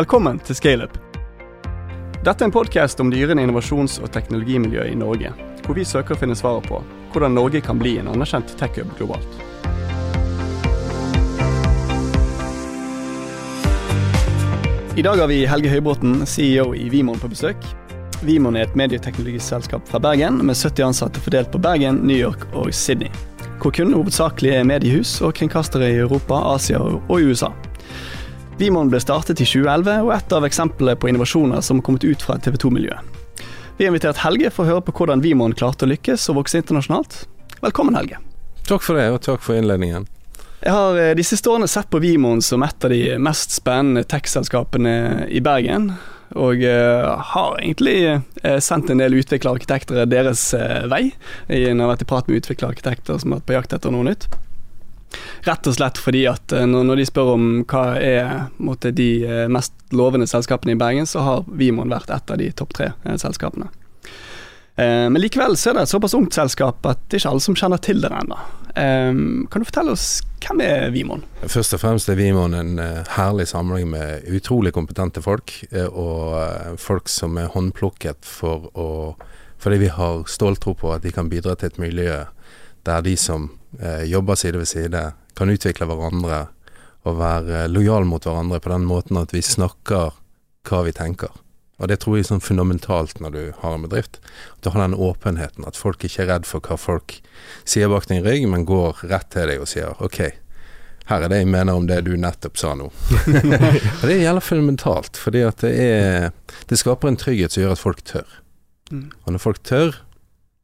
Velkommen til Scaleup. Dette er en podkast om dyrende innovasjons- og teknologimiljø i Norge, hvor vi søker å finne svaret på hvordan Norge kan bli en anerkjent tech-hub globalt. I dag har vi Helge Høybråten, CEO i Vimon, på besøk. Vimon er et medieteknologiselskap fra Bergen, med 70 ansatte fordelt på Bergen, New York og Sydney. Hvor kundene hovedsakelig er mediehus og kringkastere i Europa, Asia og USA. Vimon ble startet i 2011, og et av eksemplene på innovasjoner som har kommet ut fra TV 2-miljøet. Vi har invitert Helge for å høre på hvordan Vimon klarte å lykkes og vokse internasjonalt. Velkommen, Helge. Takk for det, og takk for innledningen. Jeg har eh, de siste årene sett på Vimon som et av de mest spennende tech-selskapene i Bergen. Og uh, har egentlig uh, sendt en del utviklerarkitekter deres vei. Jeg har vært i prat med utviklerarkitekter som har vært på jakt etter noe nytt. Rett og slett fordi at når, når de spør om hva er måtte, de mest lovende selskapene i Bergen, så har Vimon vært et av de topp tre selskapene. Men likevel så er det et såpass ungt selskap at det er ikke alle som kjenner til det ennå. Kan du fortelle oss hvem er Vimon? Først og fremst er Vimon en herlig samling med utrolig kompetente folk, og folk som er håndplukket for å fordi vi har ståltro på at de kan bidra til et miljø der de som jobber side ved side, kan utvikle hverandre og være lojal mot hverandre på den måten at vi snakker hva vi tenker. Og det tror jeg er sånn fundamentalt når du har en bedrift. At du har den åpenheten, at folk ikke er redd for hva folk sier bak din rygg, men går rett til deg og sier OK, her er det jeg mener om det du nettopp sa nå. og det gjelder fundamentalt, fordi at det er Det skaper en trygghet som gjør at folk tør. Mm. Og når folk tør,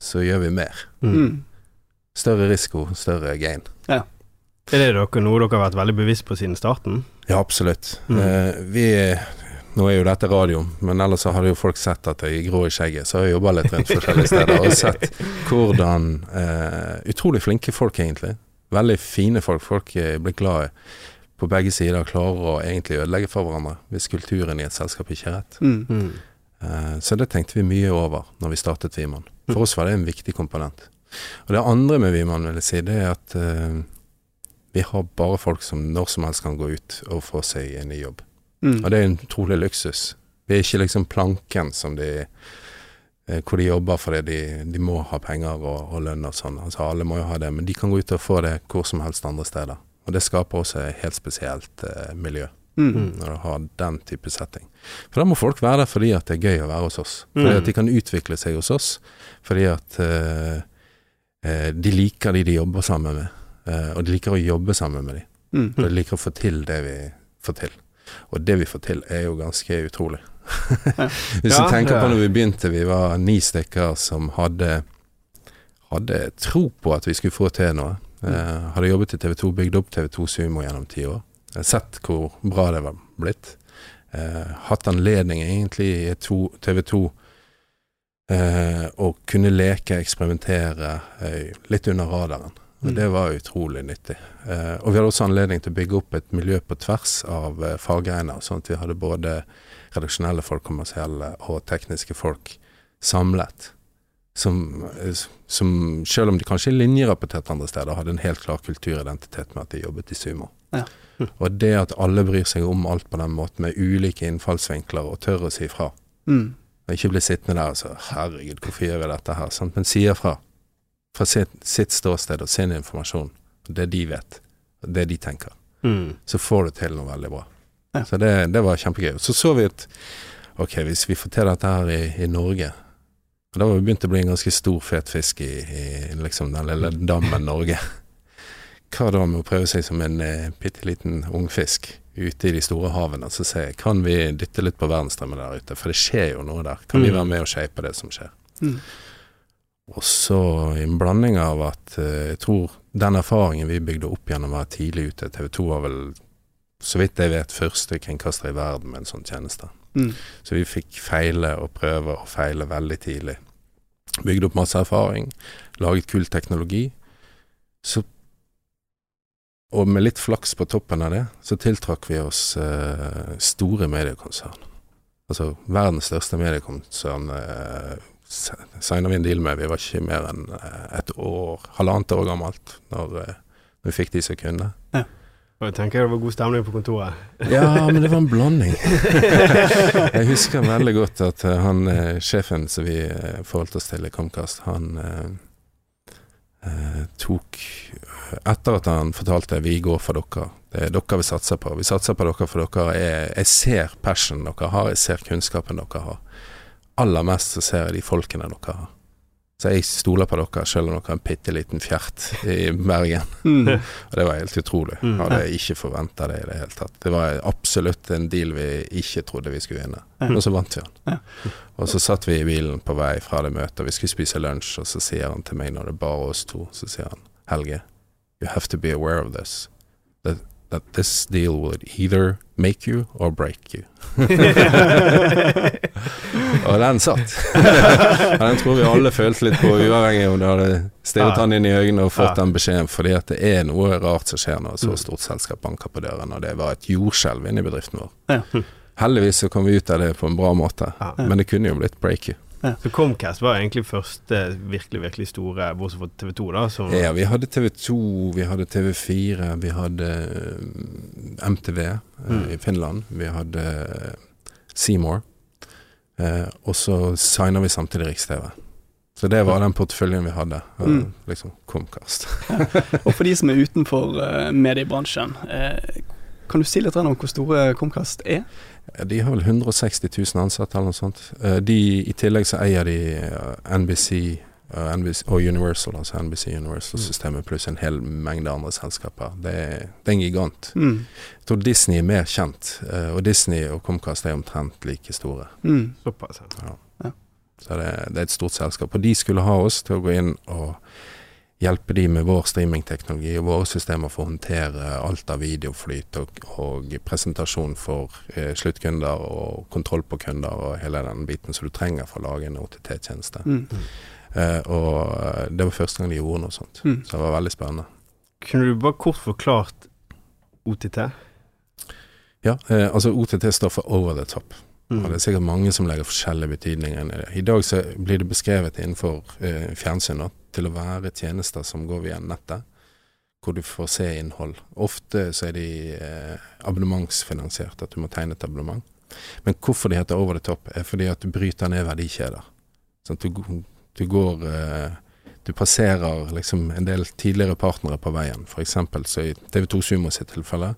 så gjør vi mer. Mm. Større risiko, større gain. Ja. Er det dere, noe dere har vært veldig bevisst på siden starten? Ja, absolutt. Mm. Eh, vi nå er jo dette radio, men ellers så hadde jo folk sett at jeg er grå i skjegget, så har jeg jobba litt rundt forskjellige steder og sett hvordan eh, Utrolig flinke folk, egentlig. Veldig fine folk. Folk blir glad på begge sider, klarer å egentlig ødelegge for hverandre hvis kulturen i et selskap ikke er rett. Mm. Mm. Eh, så det tenkte vi mye over når vi startet Viman. For oss var det en viktig komponent. Og det andre med Wiman vil jeg si, det er at eh, vi har bare folk som når som helst kan gå ut og få seg en ny jobb. Mm. Og det er en utrolig luksus. Vi er ikke liksom planken som de eh, hvor de jobber fordi de, de må ha penger og, og, lønn og sånn. Altså alle må jo ha det, men de kan gå ut og få det hvor som helst andre steder. Og det skaper også et helt spesielt eh, miljø. Mm. Når du har den type setting. For da må folk være der fordi at det er gøy å være hos oss. Fordi mm. at de kan utvikle seg hos oss. Fordi at eh, de liker de de jobber sammen med. Eh, og de liker å jobbe sammen med de. Mm. Og de liker å få til det vi får til. Og det vi får til, er jo ganske utrolig. Hvis ja, du tenker på når vi begynte, vi var ni stykker som hadde, hadde tro på at vi skulle få til noe. Mm. Eh, hadde jobbet i TV 2, bygd opp TV 2 Sumo gjennom ti år. Sett hvor bra det var blitt. Eh, hatt anledning egentlig i TV 2 eh, og kunne leke, eksperimentere eh, litt under radaren. Og det var utrolig nyttig. Eh, og vi hadde også anledning til å bygge opp et miljø på tvers av eh, faggreiner, sånn at vi hadde både redaksjonelle folk, kommersielle og tekniske folk samlet. Som, eh, som selv om de kanskje linjerapporterte andre steder, hadde en helt klar kulturidentitet med at de jobbet i Sumo. Ja. Hm. Og det at alle bryr seg om alt på den måten, med ulike innfallsvinkler, og tør å si fra. Mm. Og ikke bli sittende der og så 'herregud, hvorfor gjør vi dette her?' Sant? Men sier fra fra sitt, sitt, ståsted og sin informasjon, det de vet, det de tenker, mm. så får du til noe veldig bra. Ja. Så det, det, var kjempegøy. Så så vi at ok, hvis vi får til dette her i, i Norge og Da var vi begynt å bli en ganske stor, fet fisk i, i liksom den lille dammen Norge. Hva da med å prøve seg som en eh, bitte liten ungfisk ute i de store havene, så se, kan vi dytte litt på verdensstrømmen der ute? For det skjer jo noe der. Kan mm. vi være med og shape det som skjer? Mm. Og så en blanding av at uh, jeg tror den erfaringen vi bygde opp gjennom å være tidlig ute TV 2 var vel, så vidt jeg vet, første kringkaster i verden med en sånn tjeneste. Mm. Så vi fikk feile og prøve og feile veldig tidlig. Bygde opp masse erfaring, laget kul teknologi. Så og med litt flaks på toppen av det, så tiltrakk vi oss eh, store mediekonsern. Altså verdens største mediekonsern. eh, signa vi en deal med. Vi var ikke mer enn eh, et år, halvannet år gammelt når, eh, når vi fikk de som kunne. Ja. Og jeg tenker det var god stemning på kontoret. Ja, men det var en blanding. jeg husker veldig godt at eh, han eh, sjefen som vi forholdt oss til i Comcast, han eh, eh, tok Etter at han fortalte 'vi går for dere', det er dere vi satser på. Vi satser på dere for dere er Jeg ser passion dere har, jeg ser kunnskapen dere har. Aller mest så ser jeg de folkene dere har. Så jeg stoler på dere, selv om dere har en bitte liten fjert i Bergen. Mm. Og det var helt utrolig. Mm. Hadde ikke forventa det i det hele tatt. Det var absolutt en deal vi ikke trodde vi skulle vinne. Og så vant vi den. Og så satt vi i bilen på vei fra det møtet, og vi skulle spise lunsj, og så sier han til meg når det er bare oss to, så sier han Helge, you have to be aware of this. That, that this deal would either make you or break you. og den satt. den tror vi alle følte litt på, uavhengig om du hadde stirret han inn i øynene og fått Ja. den beskjeden, fordi at det er noe rart som skjer når så Mm. stort selskap banker på døren, og det var et jordskjelv inne i bedriften vår. Ja. Heldigvis så kom vi ut av det på en bra måte, Ja. men det kunne jo blitt break you. Så Comcast var egentlig første virkelig, virkelig store, bortsett fra TV 2, da. Som, Ja, vi hadde TV 2, vi hadde TV 4, vi hadde eh, MTV eh, Mm. i Finland. Vi hadde eh, Seymour. Eh, og så signa vi samtidig Riks-TV. Så det var den porteføljen vi hadde. Mm. Liksom Comcast. Og for de som er utenfor mediebransjen, eh, kan du si litt om hvor store Comcast er? De har vel 160 000 ansatte eller noe sånt. Eh, De, I tillegg så eier de eh, NBC, eh, NBC og Universal, altså NBC Universal-systemet, pluss en hel mengde andre selskaper. Det er, det er en gigant. Mm. Jeg tror Disney er mer kjent, eh, og Disney og Comcast er omtrent like store. Mm. Såpass. ja. Så det, det er et stort selskap. Og de skulle ha oss til å gå inn og hjelpe de med vår streamingteknologi og våre systemer for å håndtere alt av videoflyt og, og presentasjon for eh, sluttkunder og kontroll på kunder og hele den biten som du trenger for å lage en OTT-tjeneste. Mm. Eh, og eh, det var første gang de gjorde noe sånt. Mm. Så det var veldig spennende. Kunne du bare kort forklart OTT? Ja, eh, altså OTT står for over the top. Mm. Og det er sikkert mange som legger forskjellige betydninger inn i det. I dag så blir det beskrevet innenfor eh, fjernsyn til å være tjenester som går via nettet, hvor du får se innhold. Ofte så er de eh, abonnementsfinansiert, at du må tegne et abonnement. Men hvorfor de heter over the top, er fordi at du bryter ned verdikjeder. Sånn du, du går eh, Du passerer liksom en del tidligere partnere på veien. For eksempel så i TV2 Sumo sitt tilfelle,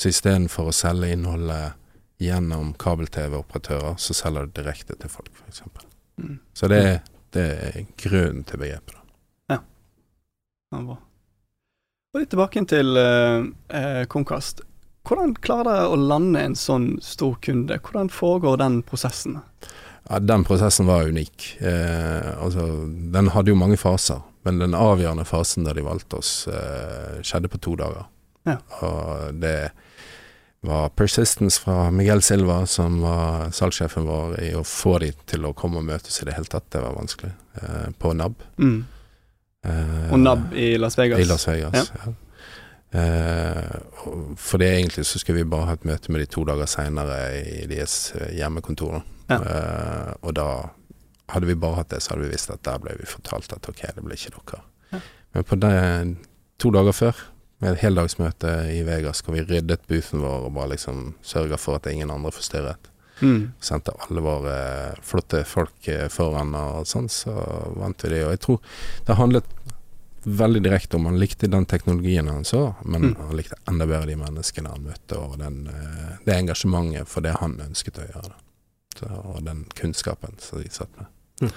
så istedenfor å selge innholdet gjennom kabel-TV-operatører, så selger du direkte til folk, f.eks. Mm. Så det, det er grunnen til begrepet. Da. var. Og litt tilbake til eh, eh, Comcast. Hvordan klarer dere å lande en sånn stor kunde? Hvordan foregår den prosessen? Ja, den prosessen var unik. Eh, altså, den hadde jo mange faser, men den avgjørende fasen der de valgte oss, eh, skjedde på to dager. Ja. Og det var persistence fra Miguel Silva, som var salgssjefen vår, i å få de til å komme og møtes i det hele tatt. Det var vanskelig. Eh, på NAB. Mm. Eh, Og NAB i Las Vegas? I Las Vegas, ja. Eh, for det egentlig så skulle vi bare ha et møte med de to dager seinere i deres eh, hjemmekontor. Ja. Eh, og da hadde vi bare hatt det, så hadde vi visst at der ble vi fortalt at ok, det ble ikke dere. Ja. Men på det, to dager før, med et heldagsmøte i Vegas, hvor vi ryddet boothen vår og bare liksom sørga for at ingen andre forstyrret. Mm. Sendte alle våre flotte folk eh, foran og sånn, så vant vi det. Og jeg tror det handlet veldig direkte om han likte den teknologien han så, men Mm. han likte enda bedre de menneskene han møtte, og den, eh, det engasjementet for det han ønsket å gjøre. Så, og den kunnskapen som de satt med. Mm.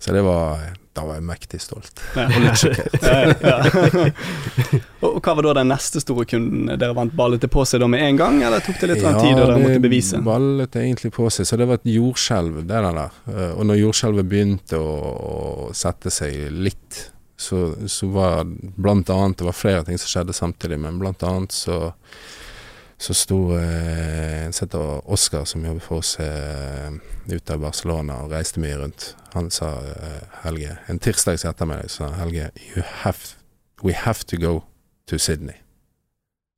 Så det var Da var jeg mektig stolt. Ja. Og litt sjokkert. Ja, ja. og, hva var da den neste store kunden dere vant ballet det på seg da med en gang, eller tok det litt ja, tid dere måtte bevise? Ja, ballet egentlig på seg. Så det var et jordskjelv, det der. der. Og når jordskjelvet begynte å, å sette seg litt, så, så var blant annet Det var flere ting som skjedde samtidig, men blant annet så så sto eh, en som heter Oskar, som jobber for oss eh, ute av Barcelona og reiste mye rundt. Han sa eh, Helge En tirsdags ettermiddag sa Helge you have, We have to go to Sydney.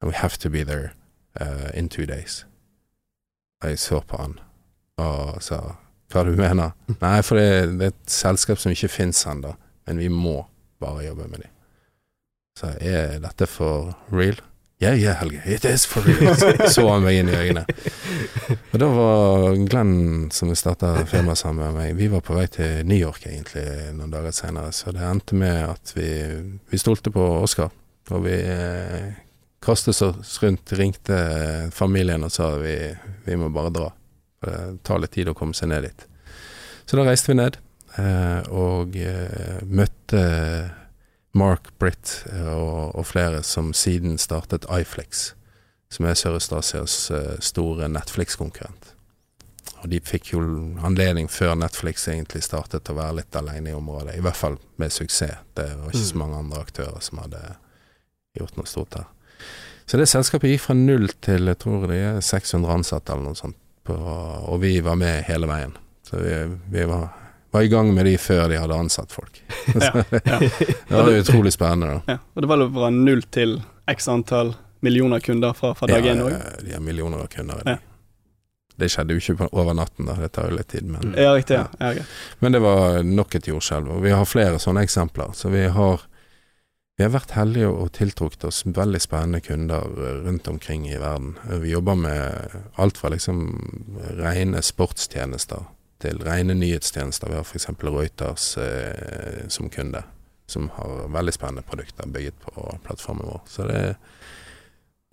And we have to be there uh, in two days. Og jeg så på han og sa hva du mener? Nei, for det, det er et selskap som ikke fins ennå, men vi må bare jobbe med dem. Så er dette for real? Yeah, yeah, Helge, it is for real. Så han meg inn i øynene. Og da var Glenn, som vi starta firmaet sammen med meg, vi var på vei til New York egentlig noen dager senere, så det endte med at vi, vi stolte på Oskar. Og vi eh, kastet oss rundt, ringte familien og sa vi, vi må bare dra. For det tar litt tid å komme seg ned dit. Så da reiste vi ned, eh, og eh, møtte Mark Britt og, og flere som siden startet iFlix, som er Sørøst-Asias eh, store Netflix-konkurrent. Og de fikk jo anledning før Netflix egentlig startet å være litt alene i området, i hvert fall med suksess. Det var ikke så mange andre aktører som hadde gjort noe stort her. Så det selskapet gikk fra null til jeg tror det er 600 ansatte eller noe sånt, på, og vi var med hele veien. Så vi, vi var, var, i gang med de før de hadde ansatt folk. Ja, ja. det var utrolig spennende. da. Ja, og det var fra null til x antall millioner kunder fra, fra dag én òg. Ja, de har millioner av kunder. i dag. Det skjedde jo ikke over natten, da. Det tar jo litt tid. Men, Ja, riktig. Ja. Ja, Okay. men det var nok et jordskjelv. Og vi har flere sånne eksempler. Så vi har, vi har vært heldige og tiltrukket oss veldig spennende kunder rundt omkring i verden. Vi jobber med alt fra liksom rene sportstjenester til rene nyhetstjenester. Vi har f.eks. Reuters eh, som kunde, som har veldig spennende produkter bygget på plattformen vår. Så det,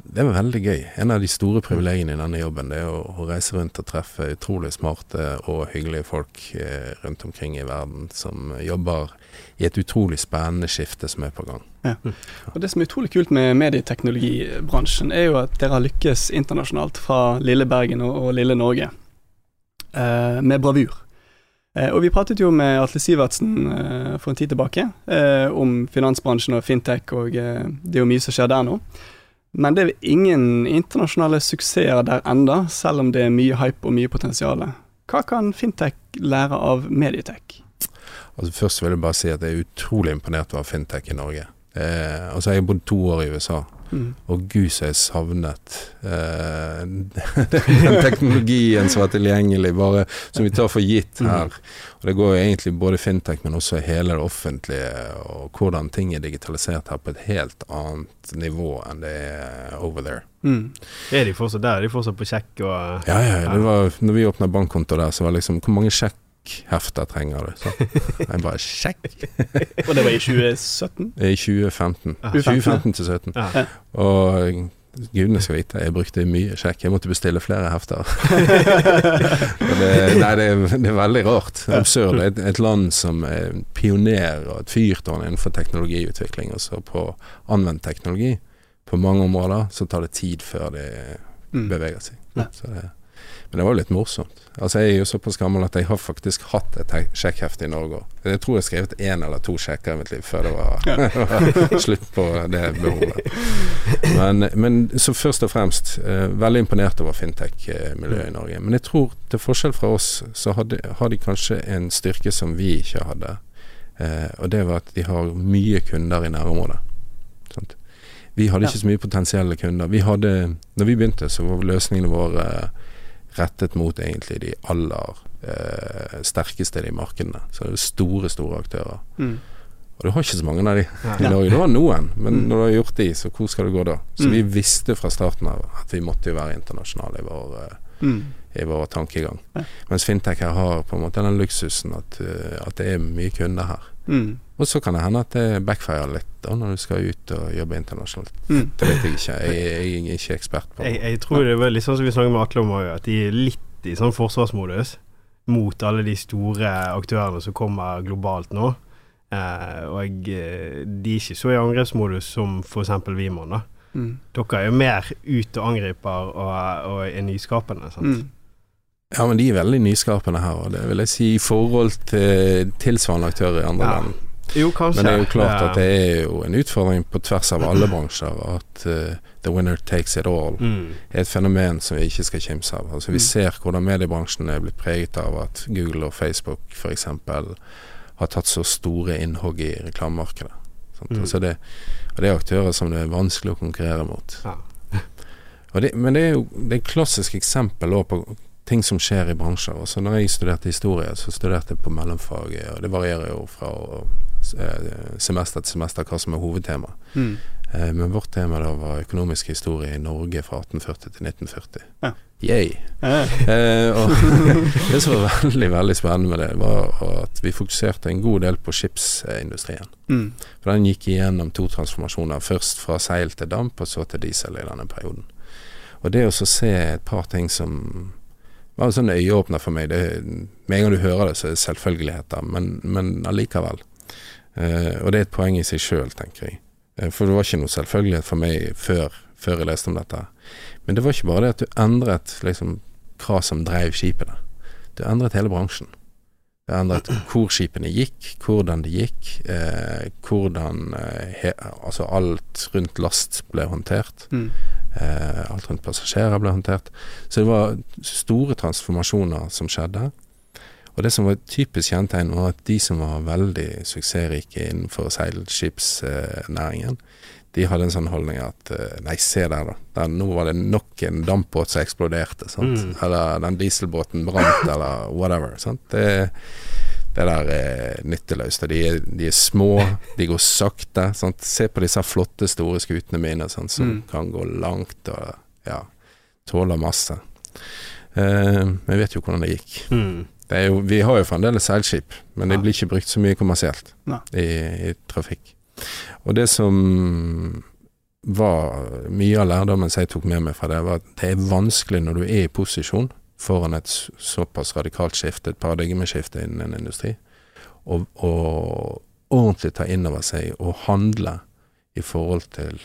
det er veldig gøy. En av de store privilegiene i denne jobben det er å, å reise rundt og treffe utrolig smarte og hyggelige folk eh, rundt omkring i verden som jobber i et utrolig spennende skifte som er på gang. Og Det som er utrolig kult med medieteknologibransjen, er jo at dere har lykkes internasjonalt fra lille Bergen og, og lille Norge eh, med bravur. Eh, og Vi pratet jo med Atle Sivertsen eh, for en tid tilbake eh, om finansbransjen og fintech, og eh, det er jo mye som skjer der nå. Men det er ingen internasjonale suksesser der enda, selv om det er mye hype og mye potensial. Hva kan fintech lære av medietech? Altså Først vil jeg bare si at jeg er utrolig imponert over fintech i Norge. Eh, altså Jeg har bodd to år i USA, Mm. og gud så jeg savnet eh, den teknologien som var tilgjengelig, bare som vi tar for gitt her. Og Det går jo egentlig både fintech, men også hele det offentlige, og hvordan ting er digitalisert her på et helt annet nivå enn det er over there. Mm. Er de fortsatt der? Er de fortsatt på sjekk og Ja, ja, det var, når vi åpna bankkonto der, så var det liksom Hvor mange sjekkhefter trenger du? Så jeg bare sjekk! Og det var i 2017? I 2015. Ah, 2015 til 2017. Ah. Og gudene skal vite, jeg brukte mye sjekk. Jeg måtte bestille flere hefter. Det, nei, det, er, det er veldig rart. Absurd. Et, et land som er pioner og et fyrtårn innenfor teknologiutvikling, og så på anvendt teknologi på mange områder, så tar det tid før det Mm. beveger seg. Så det, men det var jo litt morsomt. Altså Jeg er jo såpass gammel at jeg har faktisk hatt et he- sjekkhefte i Norge òg. Jeg tror jeg har skrevet én eller to sjekker i mitt liv før det var, slutt på det behovet. Men, men så først og fremst eh, veldig imponert over fintech-miljøet i Norge. Men jeg tror til forskjell fra oss, så hadde, har de kanskje en styrke som vi ikke hadde. Eh, og det var at de har mye kunder i nærområdet. Sant? Vi hadde ikke så mye potensielle kunder. Vi hadde, når vi begynte, så var løsningene våre rettet mot egentlig de aller eh, sterkeste i markedene. Så det er store, store aktører. Mm. Og du har ikke så mange av de Ja. i Norge. Du har noen, men Mm. når du har gjort de, så hvor skal du gå da? Så Mm. vi visste fra starten av at vi måtte jo være internasjonale i vår, eh, Mm. i vår tankegang. Ja. Mens fintech her har på en måte den luksusen at, eh, at det er mye kunder her. Og så kan det hende at det backfire litt da når du skal ut og jobbe internasjonalt. Mm. Det vet jeg ikke. Jeg, jeg er ikke ekspert på Jeg, jeg tror det er litt sånn som vi snakket med Atle om at de er litt i sånn forsvarsmodus mot alle de store aktørene som kommer globalt nå. Eh, og eh, de er ikke så i angrepsmodus som f.eks. Vimon. da. Mm. Dere er jo mer ut og angriper og, og er nyskapende. sant? Mm. Ja, men de er veldig nyskapende her, og det vil jeg si i forhold til tilsvarende aktører i andre Ja. land. Jo. Men det er jo klart at det er jo en utfordring på tvers av alle bransjer at uh, the winner takes it all mm. er et fenomen som vi ikke skal kimse av. Altså Vi Mm. ser hvordan mediebransjen er blitt preget av at Google og Facebook f.eks. har tatt så store innhogg i reklamemarkedet. Mm. Altså det, og det er aktører som det er vanskelig å konkurrere mot. Ja. Det, men det er jo det er et klassisk eksempel på ting som skjer i bransjer. Altså når jeg studerte historie, så studerte jeg på mellomfaget, og det varierer jo fra semester til semester hva som er hovedtema. Mm. Eh, men vårt tema da var økonomisk historie i Norge fra 1840 til 1940. Ja. Yay! Ja. Eh, og det som var veldig veldig spennende med det, var at vi fokuserte en god del på skipsindustrien. mm. For den gikk igjennom to transformasjoner. Først fra seil til damp, og så til diesel i denne perioden. Og det å se et par ting som var en sånn øyeåpner for meg det, Med en gang du hører det, så er det selvfølgeligheter, men, men allikevel. Eh, og det er et poeng i seg sjøl, tenker jeg. Eh, for det var ikke noe selvfølgelighet for meg før, før jeg leste om dette. Men det var ikke bare det at du endret liksom hva som drev skipene. Du endret hele bransjen. Det endret hvor skipene gikk, hvordan de gikk, eh, hvordan eh, he, altså alt rundt last ble håndtert. Mm. Eh, alt rundt passasjerer ble håndtert. Så det var store transformasjoner som skjedde. Og det som var et typisk kjennetegn, var at de som var veldig suksessrike innenfor seilskipsnæringen, de hadde en sånn holdning at eh, Nei, se der, da. Der, nå var det nok en dampbåt som eksploderte. Mm. Eller den dieselbåten brant, eller whatever. Det, det der er nytteløst. og De, de er små, de går sakte. Sant? Se på disse flotte, store skutene mine sant? som Mm. kan gå langt og ja, tåler masse. Eh, men jeg vet jo hvordan det gikk. Mm. Det jo, vi har jo fremdeles seilskip, men de blir ikke brukt så mye kommersielt i, i trafikk. Og det som var mye av lærdommen jeg tok med meg fra det, var at det er vanskelig når du er i posisjon foran et såpass radikalt skifte, et paradigmeskifte innen en industri, å ordentlig ta inn over seg og handle i forhold til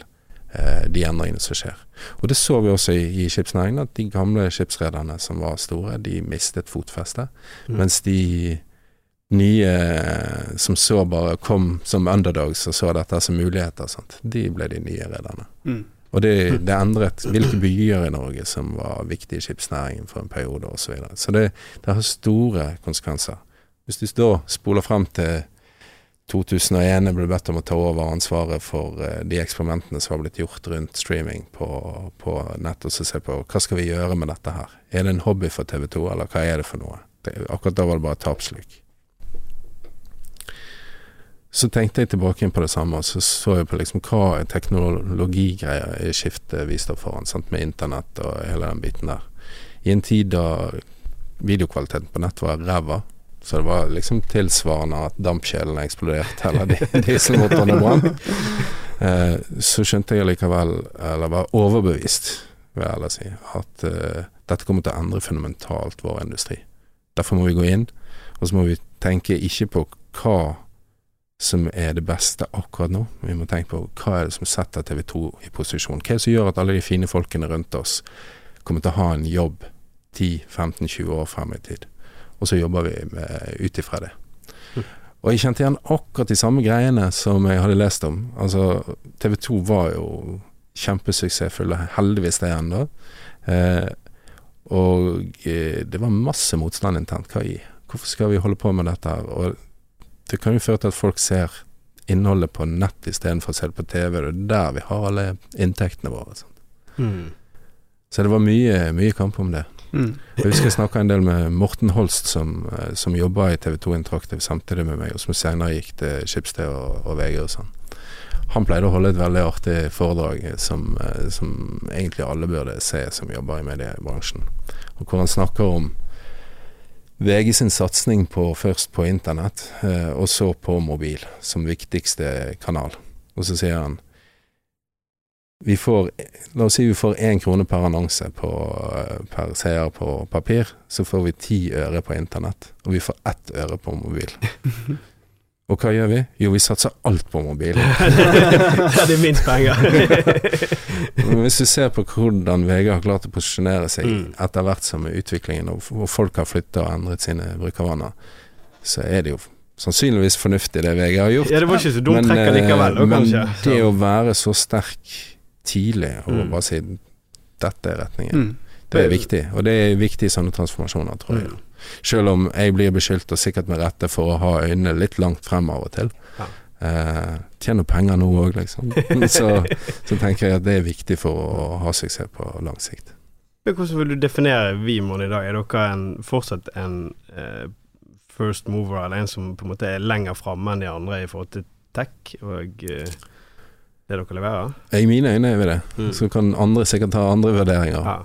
de endringene som skjer. Og det så vi også i, i skipsnæringen, at de gamle skipsrederne som var store, de mistet fotfeste. Mm. Mens de nye eh, som så bare kom som underdogs og så dette som muligheter, sant? de ble de nye rederne. Mm. Og det, det endret hvilke byer i Norge som var viktige i skipsnæringen for en periode osv. Så, videre. så det, det har store konsekvenser. Hvis du da spoler frem til 2001 jeg ble bedt om å ta over ansvaret for eh, de eksperimentene som har blitt gjort rundt streaming på, på nett, og så se på hva skal vi gjøre med dette her. Er det en hobby for TV 2, eller hva er det for noe? Det, akkurat da var det bare tapsluk. Så tenkte jeg tilbake inn på det samme, og så så jeg på liksom hva er teknologigreier i skiftet vi står foran, sant? med internett og hele den biten der. I en tid da videokvaliteten på nett var ræva, så det var liksom tilsvarende at dampkjelene eksploderte, eller dieselmotoren brant, eh, så skjønte jeg likevel, eller var overbevist, vil jeg heller si, at eh, dette kommer til å endre fundamentalt vår industri. Derfor må vi gå inn, og så må vi tenke ikke på hva som er det beste akkurat nå. Vi må tenke på hva er det som setter TV 2 i posisjon. Hva er det som gjør at alle de fine folkene rundt oss kommer til å ha en jobb 10-15-20 år frem i tid. Og så jobber vi ut ifra det. Og jeg kjente igjen akkurat de samme greiene som jeg hadde lest om. Altså, TV 2 var jo kjempesuksessfulle, heldigvis det ennå. Eh, og eh, det var masse motstand internt. Hva i? Hvorfor skal vi holde på med dette her? Og det kan jo føre til at folk ser innholdet på nett istedenfor å se det på TV. Det er der vi har alle inntektene våre. Mm. Så det var mye, mye kamp om det. Mm. Jeg husker jeg snakka en del med Morten Holst, som, eh, som jobba i TV 2 Interaktiv samtidig med meg, og som senere gikk til Schibsted og, og VG og sånn. Han pleide å holde et veldig artig foredrag eh, som, eh, som egentlig alle burde se som jobber i mediebransjen. Og hvor han snakker om VG sin satsing på først på internett, og så på mobil som viktigste kanal. Og så sier han vi får, La oss si vi får én krone per annonse på, eh, per seer på papir, så får vi ti øre på internett, og vi får ett øre på mobil. Og hva gjør vi? Jo, vi satser alt på mobil. det er minst penger. Men hvis du ser på hvordan VG har klart å posisjonere seg Mm. etter hvert som utviklingen, og folk har flytta og endret sine brukervaner, så er det jo sannsynligvis fornuftig det VG har gjort. ja, det var ikke så dumt trekk eh, likevel, Men, men det å være så sterk tidlig og Mm. bare si dette er retningen, Mm. det er viktig. Og det er viktig i sånne transformasjoner, tror jeg. Mm. Selv om jeg blir beskyldt, og sikkert med rette, for å ha øynene litt langt frem av og til. Ja. Eh, tjener penger nå òg, liksom. så, så tenker jeg at det er viktig for å ha suksess på lang sikt. Men Hvordan vil du definere Vimon i dag? Er dere en, fortsatt en eh, first mover, eller en som på en måte er lenger framme enn de andre i forhold til tech? Og eh, det dere leverer? I mine øyne er vi det. Mm. Så kan andre sikkert ha andre vurderinger. Ja.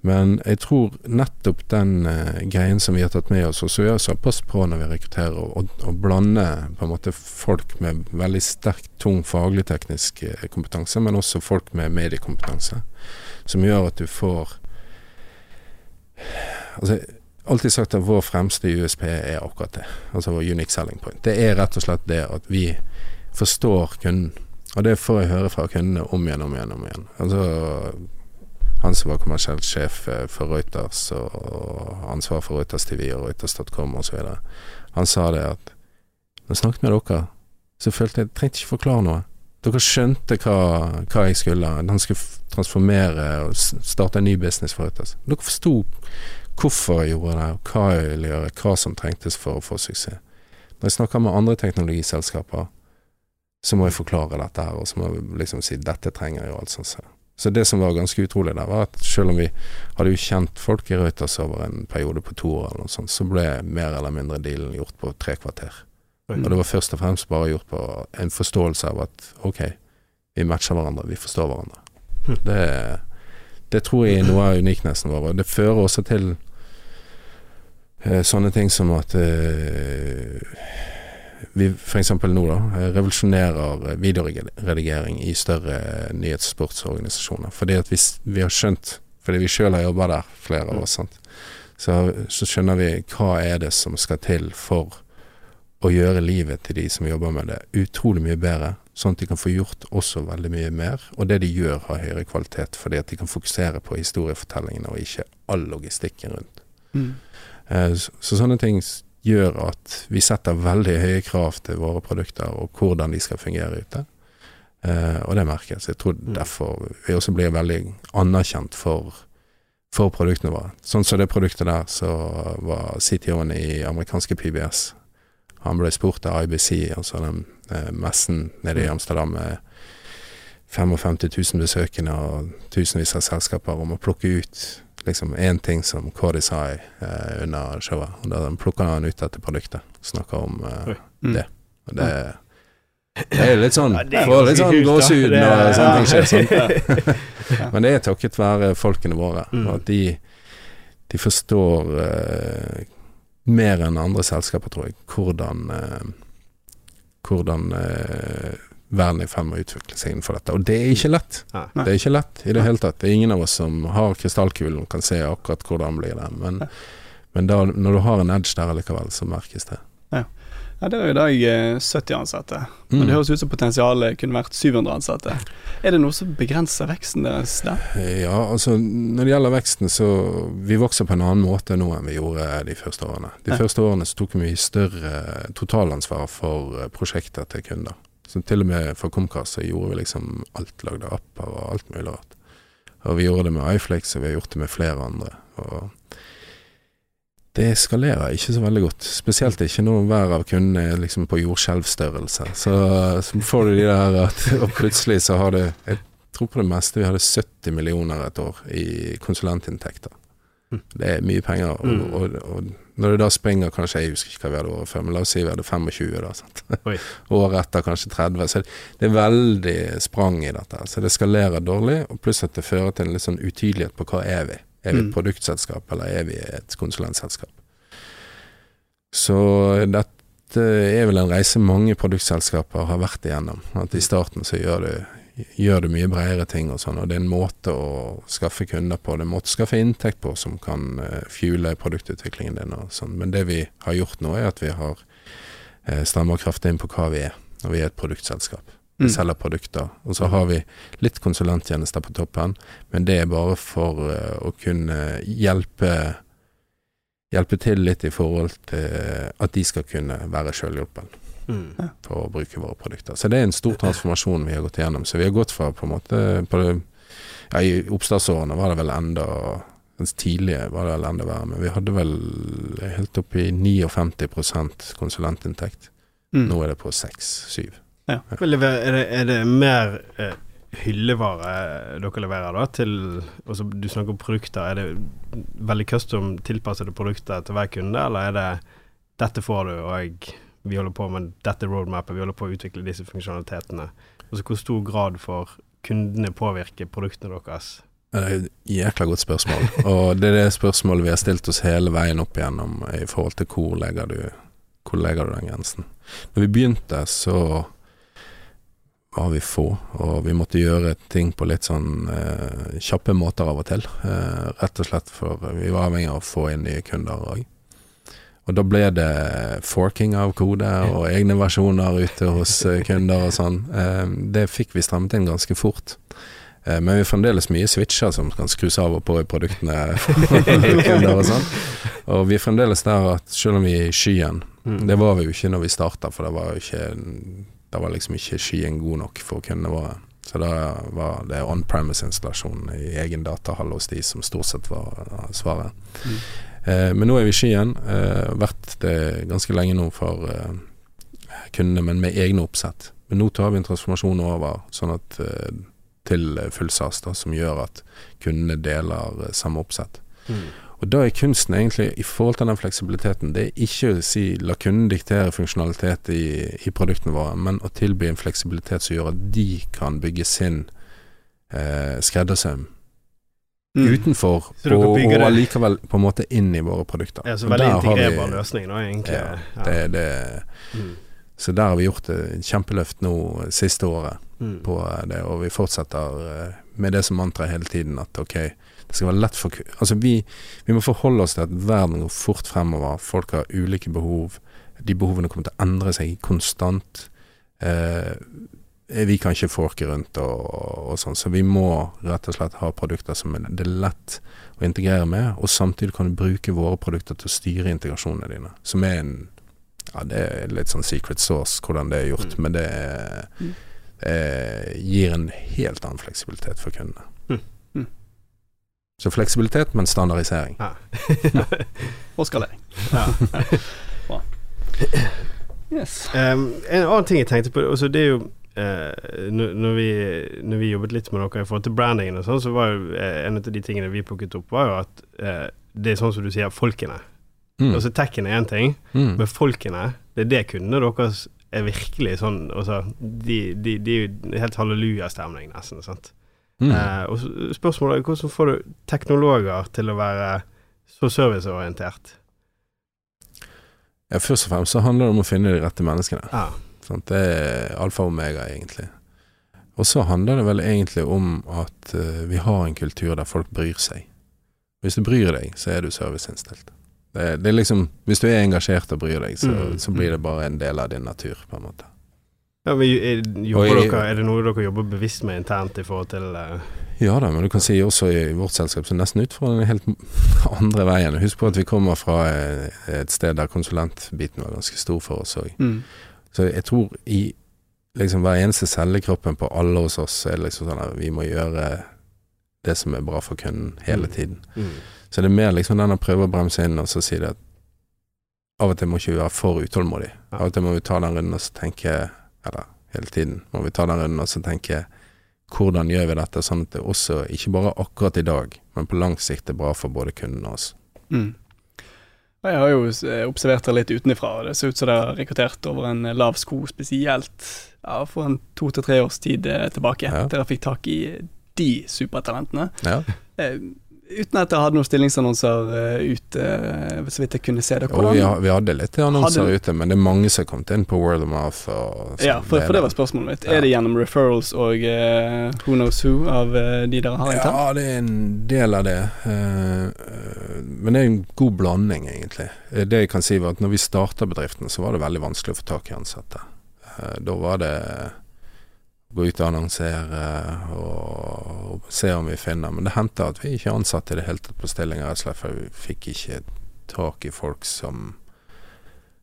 Men jeg tror nettopp den uh, greien som vi har tatt med oss, og så gjør vi såpass på når vi rekrutterer, og, og blande på en måte folk med veldig sterk, tung faglig teknisk eh, kompetanse, men også folk med mediekompetanse, som gjør at du får Altså, alltid sagt at vår fremste USP er akkurat det. Altså vår unique selling point. Det er rett og slett det at vi forstår kunden. Og det får jeg høre fra kundene om igjen, om igjen, om igjen. Altså han som var kommersiell sjef eh, for Reuters og ansvar for Reuters TV og Reuters.com osv. Han sa det at når jeg snakket med dere, så følte jeg at jeg trengte ikke forklare noe. Dere skjønte hva, hva jeg skulle. Han skulle transformere og starte en ny business for Reuters. Dere forsto hvorfor jeg gjorde det, og hva jeg ville gjøre, hva som trengtes for å få suksess. Når jeg snakker med andre teknologiselskaper, så må jeg forklare dette her, og så må jeg liksom si dette trenger jeg, og alt sånt. så. Det som var ganske utrolig der, var at selv om vi hadde jo kjent folk i Reuters over en periode på to år, eller noe sånt, så ble mer eller mindre dealen gjort på tre kvarter. Og det var først og fremst bare gjort på en forståelse av at ok, vi matcher hverandre, vi forstår hverandre. Hm. Det, det tror jeg er noe av uniknessen vår. Og det fører også til eh, sånne ting som at eh, vi f.eks. nå da eh, revolusjonerer eh, videoredigering i større eh, nyhetssportsorganisasjoner. Fordi at vi, vi har skjønt, fordi vi sjøl har jobba der, flere av oss? Så, så skjønner vi hva er det som skal til for å gjøre livet til de som jobber med det, utrolig mye bedre. Sånn at de kan få gjort også veldig mye mer. Og det de gjør, har høyere kvalitet, fordi at de kan fokusere på historiefortellingene og ikke all logistikken rundt. Mm. Så, så sånne ting gjør at vi setter veldig høye krav til våre produkter og hvordan de skal fungere ute. Eh, og det merkes. Jeg tror Mm. derfor vi også blir veldig anerkjent for, for produktene våre. Sånn som det produktet der, så var CTO-en i amerikanske PBS. Han ble spurt av IBC, altså den eh, messen nede i Amsterdam med 55 000 besøkende og tusenvis av selskaper om å plukke ut liksom én ting som Cody sa eh, under showet. Og da plukker han ut dette produktet. Snakker om eh, Mm. det. Og det, det er litt sånn Ja, er Får litt sånn gåsehud Det- når sånne ting skjer. Sånn. Men det er takket være folkene våre. Mm. Og at de, de forstår eh, mer enn andre selskaper, tror jeg, hvordan eh, hvordan eh, verden er i ferd med å utvikle seg innenfor dette. Og det er ikke lett. Nei. Det er ikke lett i det hele tatt. Det er ingen av oss som har krystallkulen og kan se akkurat hvordan blir det. Men, men da, når du har en edge der allikevel, så merkes det. Ja, det er jo i dag eh, 70 ansatte. men Og det høres ut som potensialet kunne vært 700 ansatte. Er det noe som begrenser veksten deres der? Ja, altså når det gjelder veksten, så Vi vokser på en annen måte nå enn vi gjorde de første årene. De Ja. første årene så tok vi større totalansvar for eh, prosjekter til kunder. Så til og med for Comcast så gjorde vi liksom alt, lagde apper og alt mulig rart. Og vi gjorde det med iFlex, og vi har gjort det med flere andre. Og det eskalerer ikke så veldig godt. Spesielt ikke når hver av kundene er liksom på jordskjelvstørrelse. Så, så får du de der at Og plutselig så har du Jeg tror på det meste vi hadde 70 millioner et år i konsulentinntekter. Mm. Det er mye penger. Og, og, og når det da springer kanskje Jeg husker ikke hva vi hadde året før, men la oss si vi hadde 25 da. Året etter kanskje 30. Så det er veldig sprang i dette. Så det skalerer dårlig, og pluss at det fører til en litt sånn utydelighet på hva er vi. Er vi et Mm. produktselskap, eller er vi et konsulentselskap? Så dette er vel en reise mange produktselskaper har vært igjennom. At i starten så gjør du, gjør du mye bredere ting og sånn, og det er en måte å skaffe kunder på, det er en måte å skaffe inntekt på som kan uh, fuele produktutviklingen din og sånn. Men det vi har gjort nå, er at vi har uh, strammet kraftig inn på hva vi er, og vi er et produktselskap. Vi Mm. selger produkter. Og så har vi litt konsulenttjenester på toppen, men det er bare for eh, å kunne hjelpe Hjelpe til litt i forhold til at de skal kunne være sjølhjulpen Mm. for å bruke våre produkter. Så det er en stor transformasjon vi har gått igjennom. Så vi har gått fra på en måte på det, ja, I oppstartsårene var det vel enda mens tidlige var det vel enda verre, men vi hadde vel helt opp i 59 konsulentinntekt. Mm. Nå er det på 6-7. Ja. Er det, er det mer eh, hyllevare dere leverer da til også, Du snakker om produkter. Er det veldig custom tilpassede produkter til hver kunde, eller er det dette får du, og jeg, vi holder på med dette roadmapet, vi holder på å utvikle disse funksjonalitetene Altså hvor stor grad får kundene påvirke produktene deres? Det er et jækla godt spørsmål, og det er det spørsmålet vi har stilt oss hele veien opp igjennom i forhold til hvor legger du, hvor legger du den grensen. Når vi begynte, så var vi få, og vi måtte gjøre ting på litt sånn eh, kjappe måter av og til. Eh, rett og slett for vi var avhengig av å få inn nye kunder òg. Og da ble det forking av kode og egne versjoner ute hos eh, kunder og sånn. Eh, det fikk vi strammet inn ganske fort. Eh, men vi har fremdeles mye switcher som kan skrus av og på i produktene. kunder og sånn. Og vi er fremdeles der at selv om vi er i skyen Mm. Det var vi jo ikke når vi starta, for det var ikke det var liksom ikke skyen god nok for kundene våre. Så da var det on-premise-installasjon i egen datahall hos de som stort sett var svaret. Mm. Eh, men nå er vi i Skien. Eh, vært det ganske lenge nå for eh, kundene, men med egne oppsett. Men nå tar vi en transformasjon over sånn at til full SAS, da, som gjør at kundene deler samme oppsett. Mm. Og da er kunsten egentlig, i forhold til den fleksibiliteten, det er ikke å si la kunden diktere funksjonalitet i, i produktene våre, men å tilby en fleksibilitet som gjør at de kan bygge sin eh, skreddersøm Mm. utenfor, og, og allikevel på en måte inn i våre produkter. Ja, så veldig integrerbar løsning, da, egentlig. Ja, Ja. Det, det, Mm. så der har vi gjort et kjempeløft nå siste året Mm. på det, og vi fortsetter eh, med det som mantra hele tiden, at ok, det skal være lett for Altså vi, vi må forholde oss til at verden går fort fremover, folk har ulike behov, de behovene kommer til å endre seg konstant. Eh, vi kan ikke forke rundt og, og sånn, så vi må rett og slett ha produkter som er, det er lett å integrere med, og samtidig kan du bruke våre produkter til å styre integrasjonene dine, som er en ja, det er litt sånn secret source hvordan det er gjort, Mm. men det er, Mm. eh, gir en helt annen fleksibilitet for kundene. Mm. Mm. Så fleksibilitet, men standardisering. Ja. Og skalering. ja. Bra. Yes. Um, en annen ting jeg tenkte på, altså det er jo eh, når, vi, når vi jobbet litt med dere i forhold til brandingen og sånn, så var jo eh, en av de tingene vi plukket opp, var jo at eh, det er sånn som du sier, folkene. Mm. Altså tekken er én ting, Mm. men folkene, det er det kundene deres er virkelig sånn altså, de, de, de er helt hallelujastemning, nesten. sant? Mm. Eh, og spørsmålet er hvordan får du teknologer til å være så serviceorientert? Ja, først og fremst så handler det om å finne de rette menneskene. Ja. Sant? Det er alfa og omega, egentlig. Og så handler det vel egentlig om at eh, vi har en kultur der folk bryr seg. Hvis du bryr deg, så er du serviceinnstilt. Det, det er liksom Hvis du er engasjert og bryr deg, så, Mm. så blir det bare en del av din natur, på en måte. Ja, men, er, dere, er det noe dere jobber bevisst med internt i forhold til uh... Ja da, men du kan si også i vårt selskap så nesten ut fra den helt andre veien. Husk på at vi kommer fra eh, et sted der konsulentbiten var ganske stor for oss òg. Mm. Så jeg tror i liksom hver eneste celle i kroppen på alle hos oss er det liksom sånn at vi må gjøre det som er bra for kunden hele Mm. tiden. mm. Så det er mer liksom den å prøve å bremse inn og så si det at av og til må ikke vi være for utålmodig. Av og til må vi ta den runden og så tenke Eller hele tiden må vi ta den runden og så tenke hvordan gjør vi dette sånn at det også ikke bare akkurat i dag, men på lang sikt er bra for både kunden og oss. Mm. Jeg har jo eh, observert det litt utenfra, og det ser ut som dere har rekruttert over en eh, lav sko spesielt ja, for en to til tre års tid eh, tilbake. Ja. Dere fikk tak i de supertalentene. Ja. Uten at dere hadde noen stillingsannonser eh, ute, eh, så vidt jeg kunne se det. Hvordan? vi, vi hadde litt annonser Hadde- ute, men det er mange som har kommet inn på Word of Mouth. Og sånn. Ja, for, for det var spørsmålet mitt. Ja. Er det gjennom referrals og uh, who knows who av uh, de dere har internt? Ja, det er en del av det. Uh, men det er en god blanding, egentlig. Det jeg kan si var at når vi starta bedriften, så var det veldig vanskelig å få tak i ansatte. Da var det gå ut og annonsere og, se om vi finner. Men det hendte at vi ikke ansatte i det hele tatt på stillinger, rett og slett fordi vi fikk ikke tak i folk som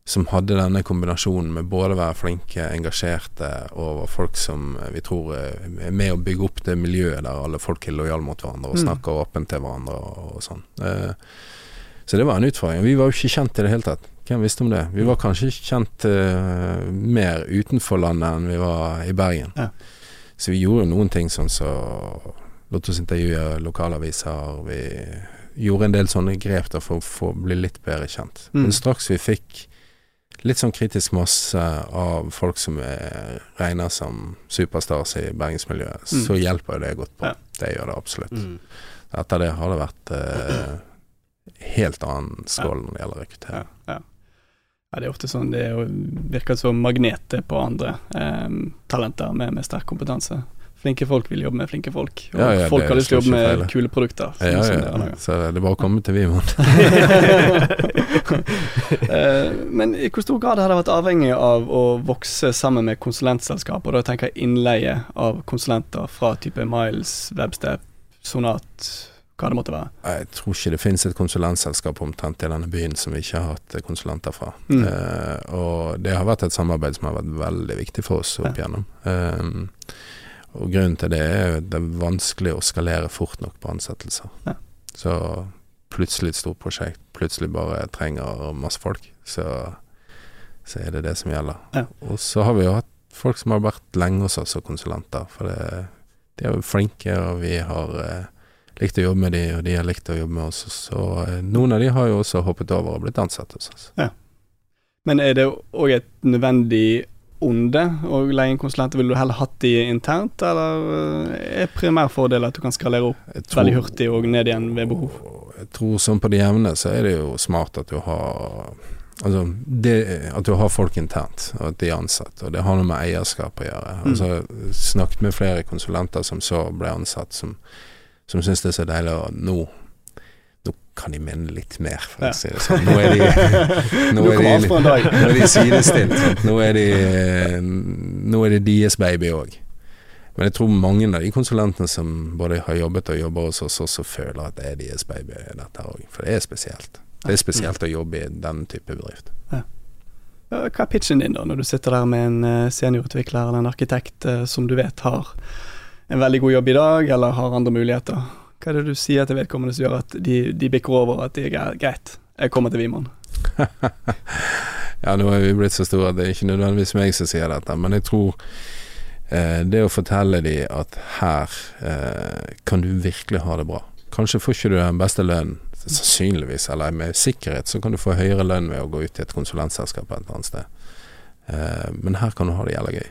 som hadde denne kombinasjonen med både å være flinke, engasjerte og var folk som vi tror er med å bygge opp det miljøet der alle folk er lojale mot hverandre og Mm. snakker åpent til hverandre og, og sånn. Eh, så det var en utfordring. Vi var jo ikke kjent i det hele tatt. Hvem visste om det? Vi var kanskje kjent uh, mer utenfor landet enn vi var i Bergen. Ja. Så vi gjorde noen ting sånn så Lot oss intervjue lokalaviser. Vi gjorde en del sånne grep der for å få bli litt bedre kjent. Mm. Men straks vi fikk litt sånn kritisk masse av folk som er regner som superstars i bergensmiljøet, Mm. så hjelper jo det godt på. Ja. Det gjør det absolutt. Mm. Etter det har det vært uh, helt annen skål når det gjelder rekruttering. Ja, ja. det er ofte sånn det er virker som magneter på andre eh, talenter med, med sterk kompetanse. Flinke folk vil jobbe med flinke folk, og Ja, ja, folk har lyst til å jobbe med feil. kule produkter. sånn Ja, ja, ja. Så det er bare å komme til Vimon. Eh, Men i hvor stor grad har det vært avhengig av å vokse sammen med konsulentselskap, og da tenker jeg innleie av konsulenter fra type Miles, Webstep, Sonat, hva det måtte være? Jeg tror ikke det finnes et konsulentselskap omtrent i denne byen som vi ikke har hatt konsulenter fra. Mm. Uh, og det har vært et samarbeid som har vært veldig viktig for oss opp igjennom. Uh, og grunnen til det er jo det er vanskelig å skalere fort nok på ansettelser. Ja. Så plutselig et stort prosjekt, plutselig bare trenger masse folk, så, så er det det som gjelder. Ja. Og så har vi jo hatt folk som har vært lenge hos oss som konsulenter, for det, de er jo flinke, og vi har eh, likt å jobbe med de, og de har likt å jobbe med oss. Så eh, noen av de har jo også hoppet over og blitt ansatt hos oss. Men er det òg et nødvendig onde å leie inn konsulenter? Ville du heller hatt de internt, eller eh, er primærfordelen at du kan skalere opp tror- veldig hurtig og ned igjen ved behov? Jeg tror sånn på det jevne så er det jo smart at du har Altså det, at du har folk internt, og at de er ansatt. Og det har noe med eierskap å gjøre. Mm. Altså Snakket med flere konsulenter som så ble ansatt, som, som syns det er så deilig å nå Nå kan de mene litt mer, for å si det sånn. Nå er de Nå er de, nå er de sidestilt. Nå er de Nå er det deres baby òg. Men jeg tror mange av de konsulentene som både har jobbet og jobber hos oss, også føler at det er deres baby, dette òg. For det er spesielt. Det er spesielt å jobbe i den type bedrift. Ja, Hva er pitchen din, da, når du sitter der med en eh, seniorutvikler eller en arkitekt eh, som du vet har en veldig god jobb i dag, eller har andre muligheter? Hva er det du sier til vedkommende som gjør at de, de bikker over at det er greit, jeg kommer til Vimon? ja, nå er vi blitt så store at det er ikke nødvendigvis meg som sier dette, men jeg tror eh, det å fortelle dem at her eh, kan du virkelig ha det bra. Kanskje får ikke du den beste lønnen, sannsynligvis, eller med sikkerhet så kan du få høyere lønn ved å gå ut i et konsulentselskap et eller annet sted. Eh, men her kan du ha det jævla gøy.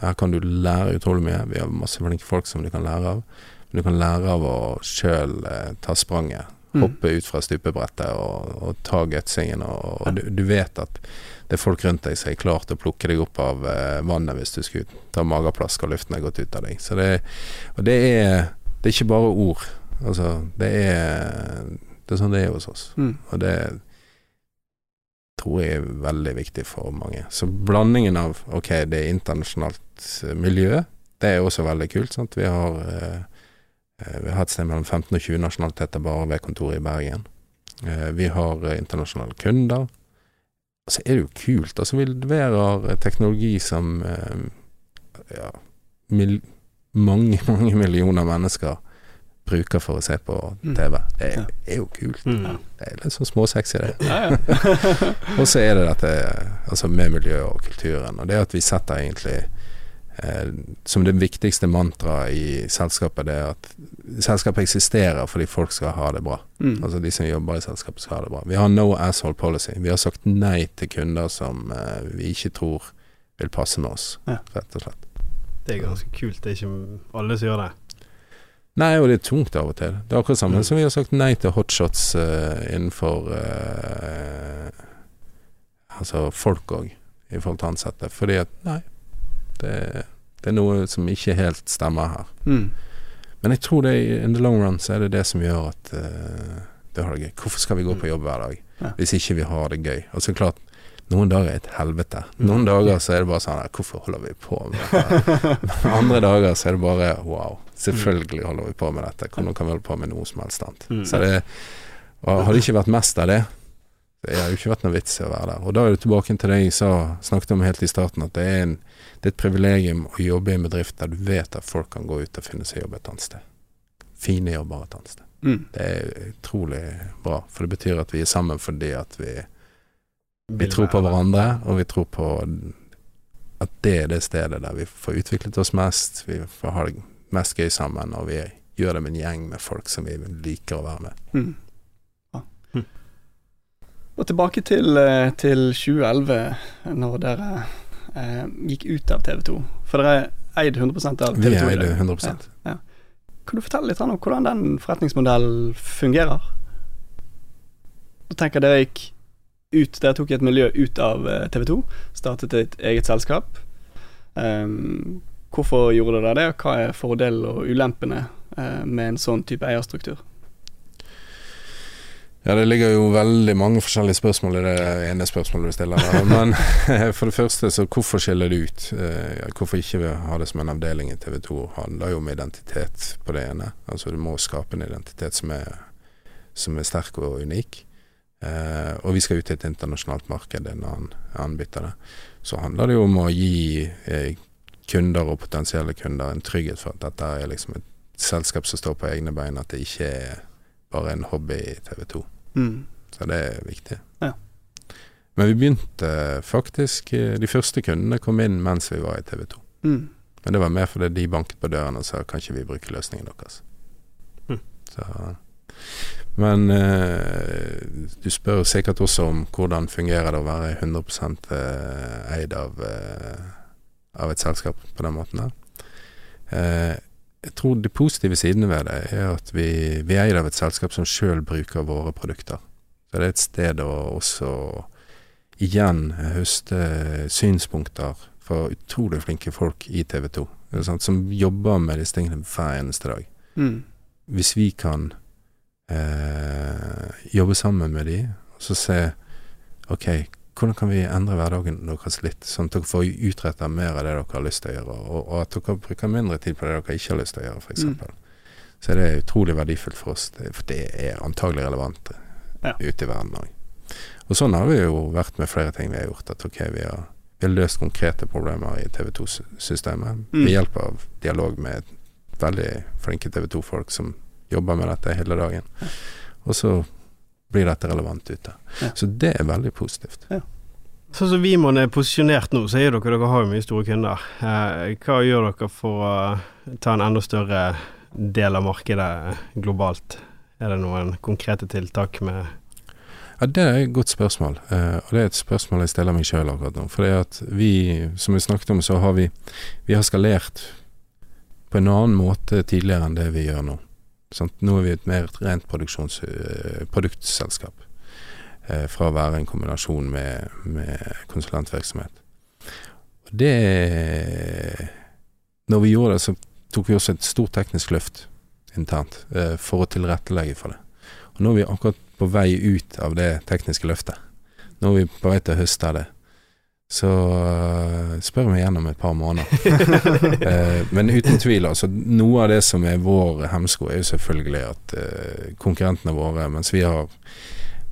Her kan du lære utrolig mye. Vi har masse flinke folk som du kan lære av. Men du kan lære av å sjøl eh, ta spranget. Mm. Hoppe ut fra stupebrettet og, og ta gutsingen. Og, og du, du vet at det er folk rundt deg som er klar til å plukke deg opp av eh, vannet hvis du skulle ta mageplask og luften er gått ut av deg. Så det, og det er, det er ikke bare ord. Altså, det er, det er sånn det er hos oss. Mm. Og det tror jeg er veldig viktig for mange. Så blandingen av ok, det er internasjonalt eh, miljø, det er også veldig kult. Sant? Vi har eh, eh, vi har et sted mellom 15 og 20 nasjonaliteter bare ved kontoret i Bergen. Vi har internasjonale kunder. Og så er det jo kult. Altså, vi leverer teknologi som ja, mange, mange millioner mennesker bruker for å se på Mm. TV. Det er, er jo kult. Mm. Det er litt sånn småsexy, det. Ja, ja. Og så er det dette altså med miljøet og kulturen. Og det at vi setter egentlig eh, som det viktigste mantraet i selskapet, det er at selskapet eksisterer fordi folk skal ha det bra. mm. Altså de som jobber i selskapet skal ha det bra. Vi har no asshole policy. Vi har sagt nei til kunder som eh, vi ikke tror vil passe med oss, Ja. rett og slett. Det er ganske kult. Det er ikke alle som gjør det. Nei, og det er tungt av og til. Det er akkurat samme Mm. som vi har sagt nei til hotshots uh, innenfor uh, Altså folk òg, i forhold til ansatte. Fordi at nei, det, det er noe som ikke helt stemmer her. Mm. Men jeg tror det in the long run så er det det som gjør at uh, det har det gøy. Hvorfor skal vi gå på jobb hver dag Ja. hvis ikke vi har det gøy? Og så klart, noen dager er et helvete. Noen dager så er det bare sånn Hvorfor holder vi på med det? Andre dager så er det bare wow. Selvfølgelig holder vi på med dette. Hvordan kan vi holde på med noe som helst annet? Mm. Så det og Har det ikke vært mest av det, det har jo ikke vært noe vits i å være der. Og da er det tilbake til det jeg sa, snakket om helt i starten, at det er, en, det er et privilegium å jobbe i en bedrift der du vet at folk kan gå ut og finne seg jobb et annet sted. Fine jobber et annet sted. Mm. Det er utrolig bra, for det betyr at vi er sammen fordi at vi, vi tror på hverandre, og vi tror på at det er det stedet der vi får utviklet oss mest, vi får ha det mest gøy sammen, og vi gjør det med en gjeng med folk som vi liker å være med. Mm. Ja. Mm. Og tilbake til, eh, til 2011, når dere eh, gikk ut av TV 2. For dere eide 100% av TV 2? Vi eide 100 Ja. Kan du fortelle litt om hvordan den forretningsmodellen fungerer? Da tenker dere gikk ut Dere tok et miljø ut av eh, TV 2, startet et eget selskap. Ehm, hvorfor gjorde dere det, og hva er fordelene og ulempene eh, med en sånn type eierstruktur? Ja, det ligger jo veldig mange forskjellige spørsmål i det ene spørsmålet du stiller. Da. Men for det første, så hvorfor skiller det ut? Eh, Hvorfor ikke ha det som en avdeling i TV 2? handler jo om identitet på det ene. Altså du må skape en identitet som er, som er sterk og unik. Eh, og vi skal ut i et internasjonalt marked, en annen anbytter det. Så handler det jo om å gi eh, kunder og potensielle kunder en trygghet for at dette er liksom et selskap som står på egne bein, at det ikke er bare en hobby i TV 2. Mm. Så det er viktig. Ja. Men vi begynte faktisk eh, De første kundene kom inn mens vi var i TV 2. Mm. Men det var mer fordi de banket på døren og sa kan ikke vi bruke løsningen deres. Mm. Så, men eh, du spør sikkert også om hvordan fungerer det å være 100 eh, eid av, eh, av et selskap på den måten der. Eh, jeg tror de positive sidene ved det er at vi, vi er eid av et selskap som sjøl bruker våre produkter. Så det er et sted å også igjen høste synspunkter fra utrolig flinke folk i TV 2, som jobber med disse tingene hver eneste dag. Mm. Hvis vi kan eh, jobbe sammen med de, og så se OK, hvordan kan vi endre hverdagen deres litt, sånn at dere får utretta mer av det dere har lyst til å gjøre, og, og at dere bruker mindre tid på det dere ikke har lyst til å gjøre, f.eks. Mm. Så det er utrolig verdifullt for oss, for det er antagelig relevant Ja. ute i verden òg. Og sånn har vi jo vært med flere ting vi har gjort. At ok, vi har, vi har løst konkrete problemer i TV 2-systemet Mm. ved hjelp av dialog med veldig flinke TV 2-folk som jobber med dette hele dagen. Og så blir dette relevant ute. Ja. Så det er veldig positivt. Sånn som Vimon er posisjonert nå, så er dere dere har jo mye store kunder. Eh, hva gjør dere for å ta en enda større del av markedet globalt? Er det noen konkrete tiltak med Ja, Det er et godt spørsmål, eh, og det er et spørsmål jeg stiller meg sjøl akkurat nå. For det at vi, som vi snakket om, så har vi, vi har skalert på en annen måte tidligere enn det vi gjør nå. Sant? Nå er vi et mer rent eh, produktselskap, eh, fra å være en kombinasjon med, med konsulentvirksomhet. Og det Når vi gjorde det, så tok vi også et stort teknisk løft internt eh, for å tilrettelegge for det. Og nå er vi akkurat på vei ut av det tekniske løftet. Nå er vi på vei til å høste av det. Så uh, spør meg igjen om et par måneder. uh, men uten tvil, altså. Noe av det som er vår hemsko, er jo selvfølgelig at uh, konkurrentene våre, mens vi har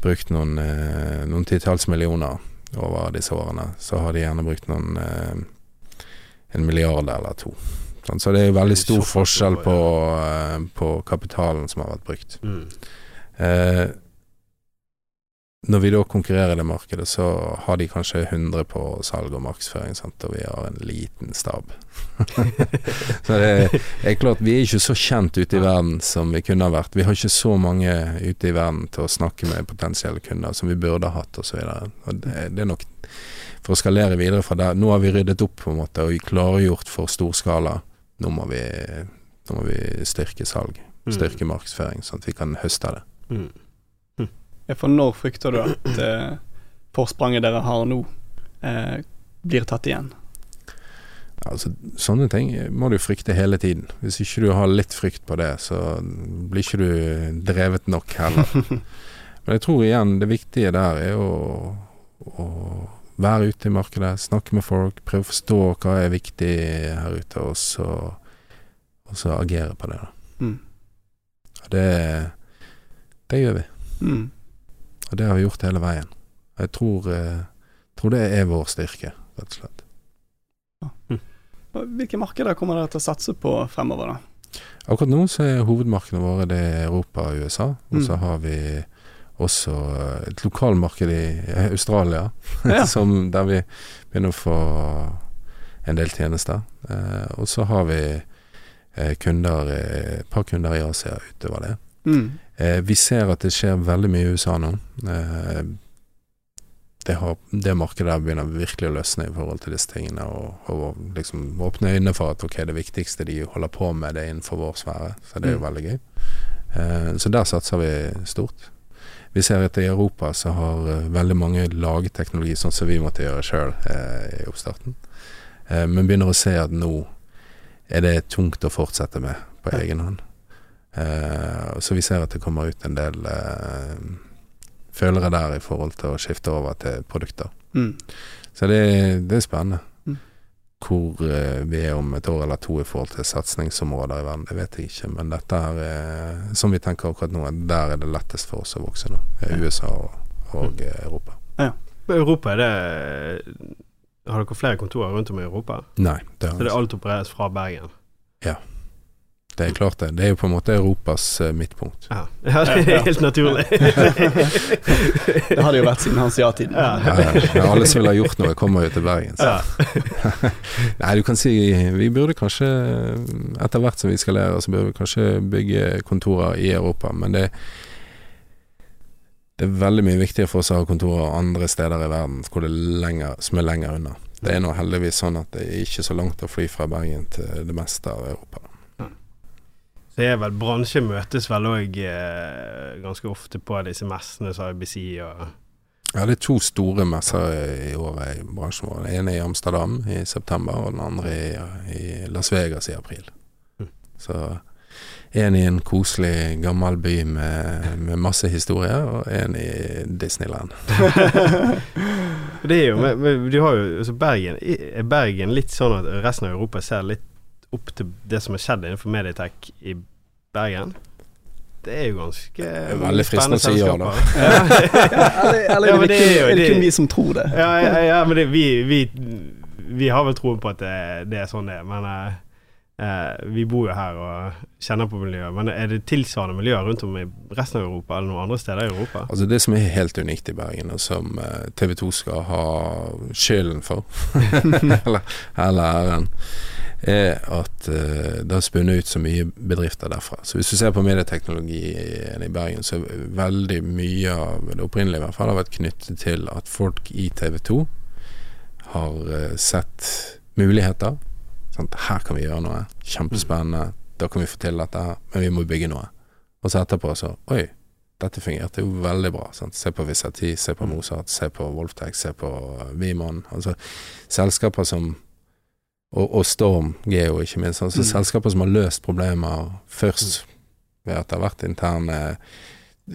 brukt noen, uh, noen titalls millioner over disse årene, så har de gjerne brukt noen en milliard eller to. Sånn, så det er jo veldig stor forskjell på, på kapitalen som har vært brukt. mm. Når vi da konkurrerer i det markedet, så har de kanskje 100 på salg og markedsføring, sant? og vi har en liten stab. så det er klart, vi er ikke så kjent ute i verden som vi kunne ha vært. Vi har ikke så mange ute i verden til å snakke med potensielle kunder som vi burde ha hatt, osv. Det, det er nok for å skalere videre fra der. Nå har vi ryddet opp på en måte og klargjort for storskala. Nå må vi, nå må vi styrke salg, styrke markedsføring, sånn at vi kan høste av det. Mm. For når frykter du at eh, forspranget dere har nå, eh, blir tatt igjen? Altså, sånne ting må du frykte hele tiden. Hvis ikke du har litt frykt på det, så blir ikke du drevet nok heller. Men jeg tror igjen det viktige der er å, å være ute i markedet, snakke med folk, prøve å forstå hva er viktig her ute, og så, og så agere på det. da. Mm. Det, det gjør vi. Mm. Og det har vi gjort hele veien. Jeg tror, eh, tror det er vår styrke, rett og slett. Og Hvilke markeder kommer dere til å satse på fremover, da? Akkurat nå så er hovedmarkedene våre det er Europa og USA. Og så Mm. har vi også et lokalmarked i Australia, Ja. som, der vi begynner å få en del tjenester. Eh, og så har vi eh, kunder, et par kunder i Asia utover det. Mm. Eh, vi ser at det skjer veldig mye i USA nå. Eh, det, har, det markedet der begynner virkelig å løsne i forhold til disse tingene, og, og liksom åpne øynene for at ok, det viktigste de holder på med, det er innenfor vår sfære. Så det er jo Mm. veldig gøy. Eh, så der satser vi stort. Vi ser at i Europa så har eh, veldig mange laget teknologi sånn som vi måtte gjøre sjøl eh, i oppstarten. Eh, men begynner å se at nå er det tungt å fortsette med på egen hånd. Eh, så vi ser at det kommer ut en del eh, følere der i forhold til å skifte over til produkter. Mm. Så det, det er spennende. Mm. Hvor eh, vi er om et år eller to i forhold til satsingsområder i verden, det vet jeg ikke. Men dette er, som vi tenker akkurat nå, der er det lettest for oss å vokse nå. Ja. USA og, og mm. Europa. Ja. Europa er det Har dere flere kontorer rundt om i Europa? Nei, det, Så det alt opereres fra Bergen? Det er klart det. Det er jo på en måte Europas eh, midtpunkt. Ja, ja det er helt naturlig. Det har det jo vært siden hans ja-tid. Ja. Ja, alle som vil ha gjort noe, kommer jo til Bergen. Så. ja. Nei, du kan si vi burde kanskje, etter hvert som vi skal lære, så burde vi kanskje bygge kontorer i Europa. Men det, det er veldig mye viktigere for oss å ha kontorer andre steder i verden hvor det er lenger, som er lenger unna. Det er nå heldigvis sånn at det er ikke så langt å fly fra Bergen til det meste av Europa. Så er vel bransje møtes vel òg eh, ganske ofte på disse messene som IBC og Ja, det er to store messer i året i bransjen vår. Den ene i Amsterdam i september, og den andre i, i Las Vegas i april. Mm. Så en i en koselig, gammel by med, med masse historier, og en i Disneyland. Det er jo men, men du har jo altså Bergen Er Bergen litt sånn at resten av Europa ser litt opp til det som har skjedd innenfor Meditech i Bergen? Det er jo ganske er veldig fristende å si ja, da. eller eller er, det kun, vi som tror det? ja, ja, ja, men det, vi, vi, vi har vel troen på at det, det er sånn det er. Men eh, eh, vi bor jo her og kjenner på miljøet. Men er det tilsvarende miljøer rundt om i resten av Europa, eller noen andre steder i Europa? Altså Det som er helt unikt i Bergen, og som TV 2 skal ha skylden for, eller, eller æren, er at eh, det har spunnet ut så mye bedrifter derfra. Så hvis du ser på medieteknologien i Bergen, så er veldig mye av det opprinnelige i hvert fall har vært knyttet til at folk i TV 2 har eh, sett muligheter. Sant? Her kan vi gjøre noe. Kjempespennende. Da kan vi få til dette her, men vi må bygge noe. Og så etterpå så Oi, dette fungerte jo veldig bra. Sant? Se på Visati, se på Mozart, se på Wolftex, se på Wiemann. Altså selskaper som og, og Storm Geo, ikke minst. Altså Mm. selskaper som har løst problemer først ved at det har vært interne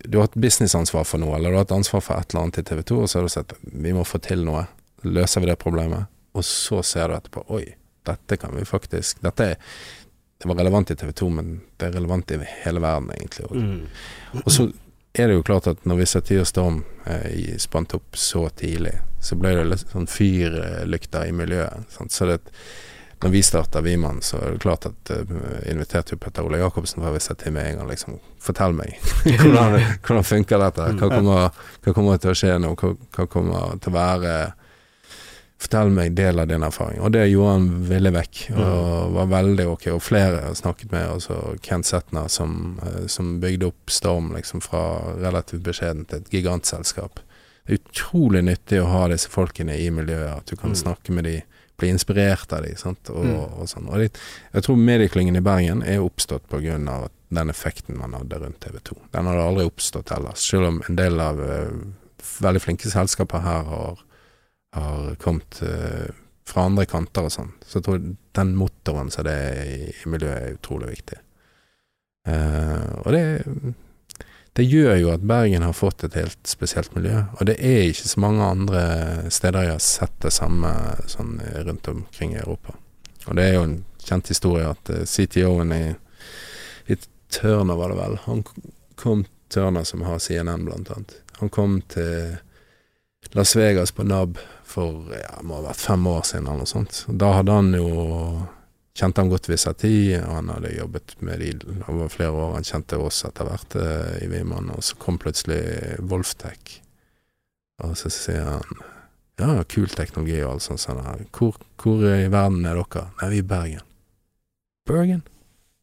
Du har hatt businessansvar for noe, eller du har hatt ansvar for et eller annet i TV 2, og så har du sett vi må få til noe. Løser vi det problemet? Og så ser du etterpå Oi, dette kan vi faktisk Dette er det var relevant i TV 2, men det er relevant i hele verden, egentlig. Mm. og så er det jo klart at når vi setter i og Storm eh, spant opp så tidlig, så ble det litt sånn fyrlykter i miljøet. Sant? Så det, når vi starta Viman, så er det klart at uh, inviterte jo Petter Ole Jacobsen fra Visati meg en gang. liksom, Fortell meg, hvordan, hvordan funker dette? Hva kommer, hva kommer til å skje nå? Hva, hva kommer til å være Fortell meg del av din erfaring. Og det gjorde han ville vekk, og var veldig ok. Og flere har snakket med, altså Kent Setner, som, eh, som bygde opp Storm liksom fra relativt beskjedent til et gigantselskap. Det er utrolig nyttig å ha disse folkene i miljøet, at du kan Mm. snakke med de, bli inspirert av de, sant, og, Mm. og sånn. Og det, jeg tror medieklyngen i Bergen er oppstått av den effekten man hadde rundt TV 2. Den hadde aldri oppstått ellers, selv om en del av uh, veldig flinke selskaper her har har kommet uh, fra andre kanter og sånn. Så jeg tror den motoren som det er i, i miljøet, er utrolig viktig. Uh, og det, det gjør jo at Bergen har fått et helt spesielt miljø. Og det er ikke så mange andre steder jeg har sett det samme sånn rundt omkring i Europa. Og det er jo en kjent historie at eh, CTO-en i, i Tørner, var det vel, han kom Tørner, som har CNN, blant annet. Han kom til Las Vegas på NAB for ja, må ha vært fem år siden eller noe sånt. Da hadde han jo Kjente han godt Visati, og han hadde jobbet med de over flere år. Han kjente oss etter hvert eh, i Viman, og så kom plutselig Wolftech. Og så sier han ja, kul teknologi og alt sånt. sånn. Hvor, hvor i verden er dere? Nei, vi er i Bergen. Bergen?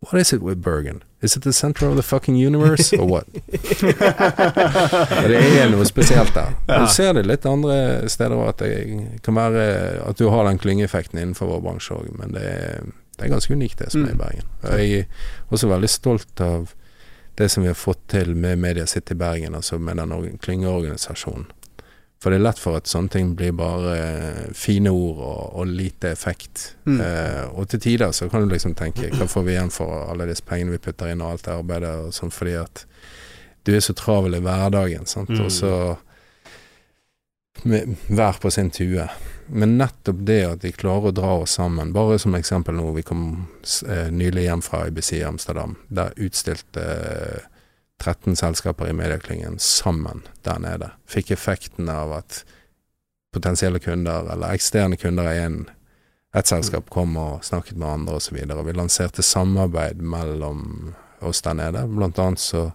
What is it with Bergen? Is it the center of the fucking universe, or what? Det er noe spesielt der. Du ser det litt andre steder at det kan være at du har den klyngeeffekten innenfor vår bransje òg, men det er, det er ganske unikt det som er i Mm. Bergen. Og jeg er også veldig stolt av det som vi har fått til med Media City Bergen, altså med den org- klyngeorganisasjonen. For det er lett for at sånne ting blir bare eh, fine ord og, og lite effekt. Mm. Eh, og til tider så kan du liksom tenke hva får vi igjen for alle disse pengene vi putter inn og alt det arbeidet og sånn, fordi at du er så travel i hverdagen, sant. Mm. Og så med, hver på sin tue. Men nettopp det at de klarer å dra oss sammen, bare som eksempel nå, vi kom eh, nylig hjem fra IBC i Amsterdam, der utstilte eh, 13 selskaper i medieklyngen sammen der nede. Fikk effekten av at potensielle kunder, eller eksterne kunder i ett et selskap kom og snakket med andre osv. Vi lanserte samarbeid mellom oss der nede. Blant annet så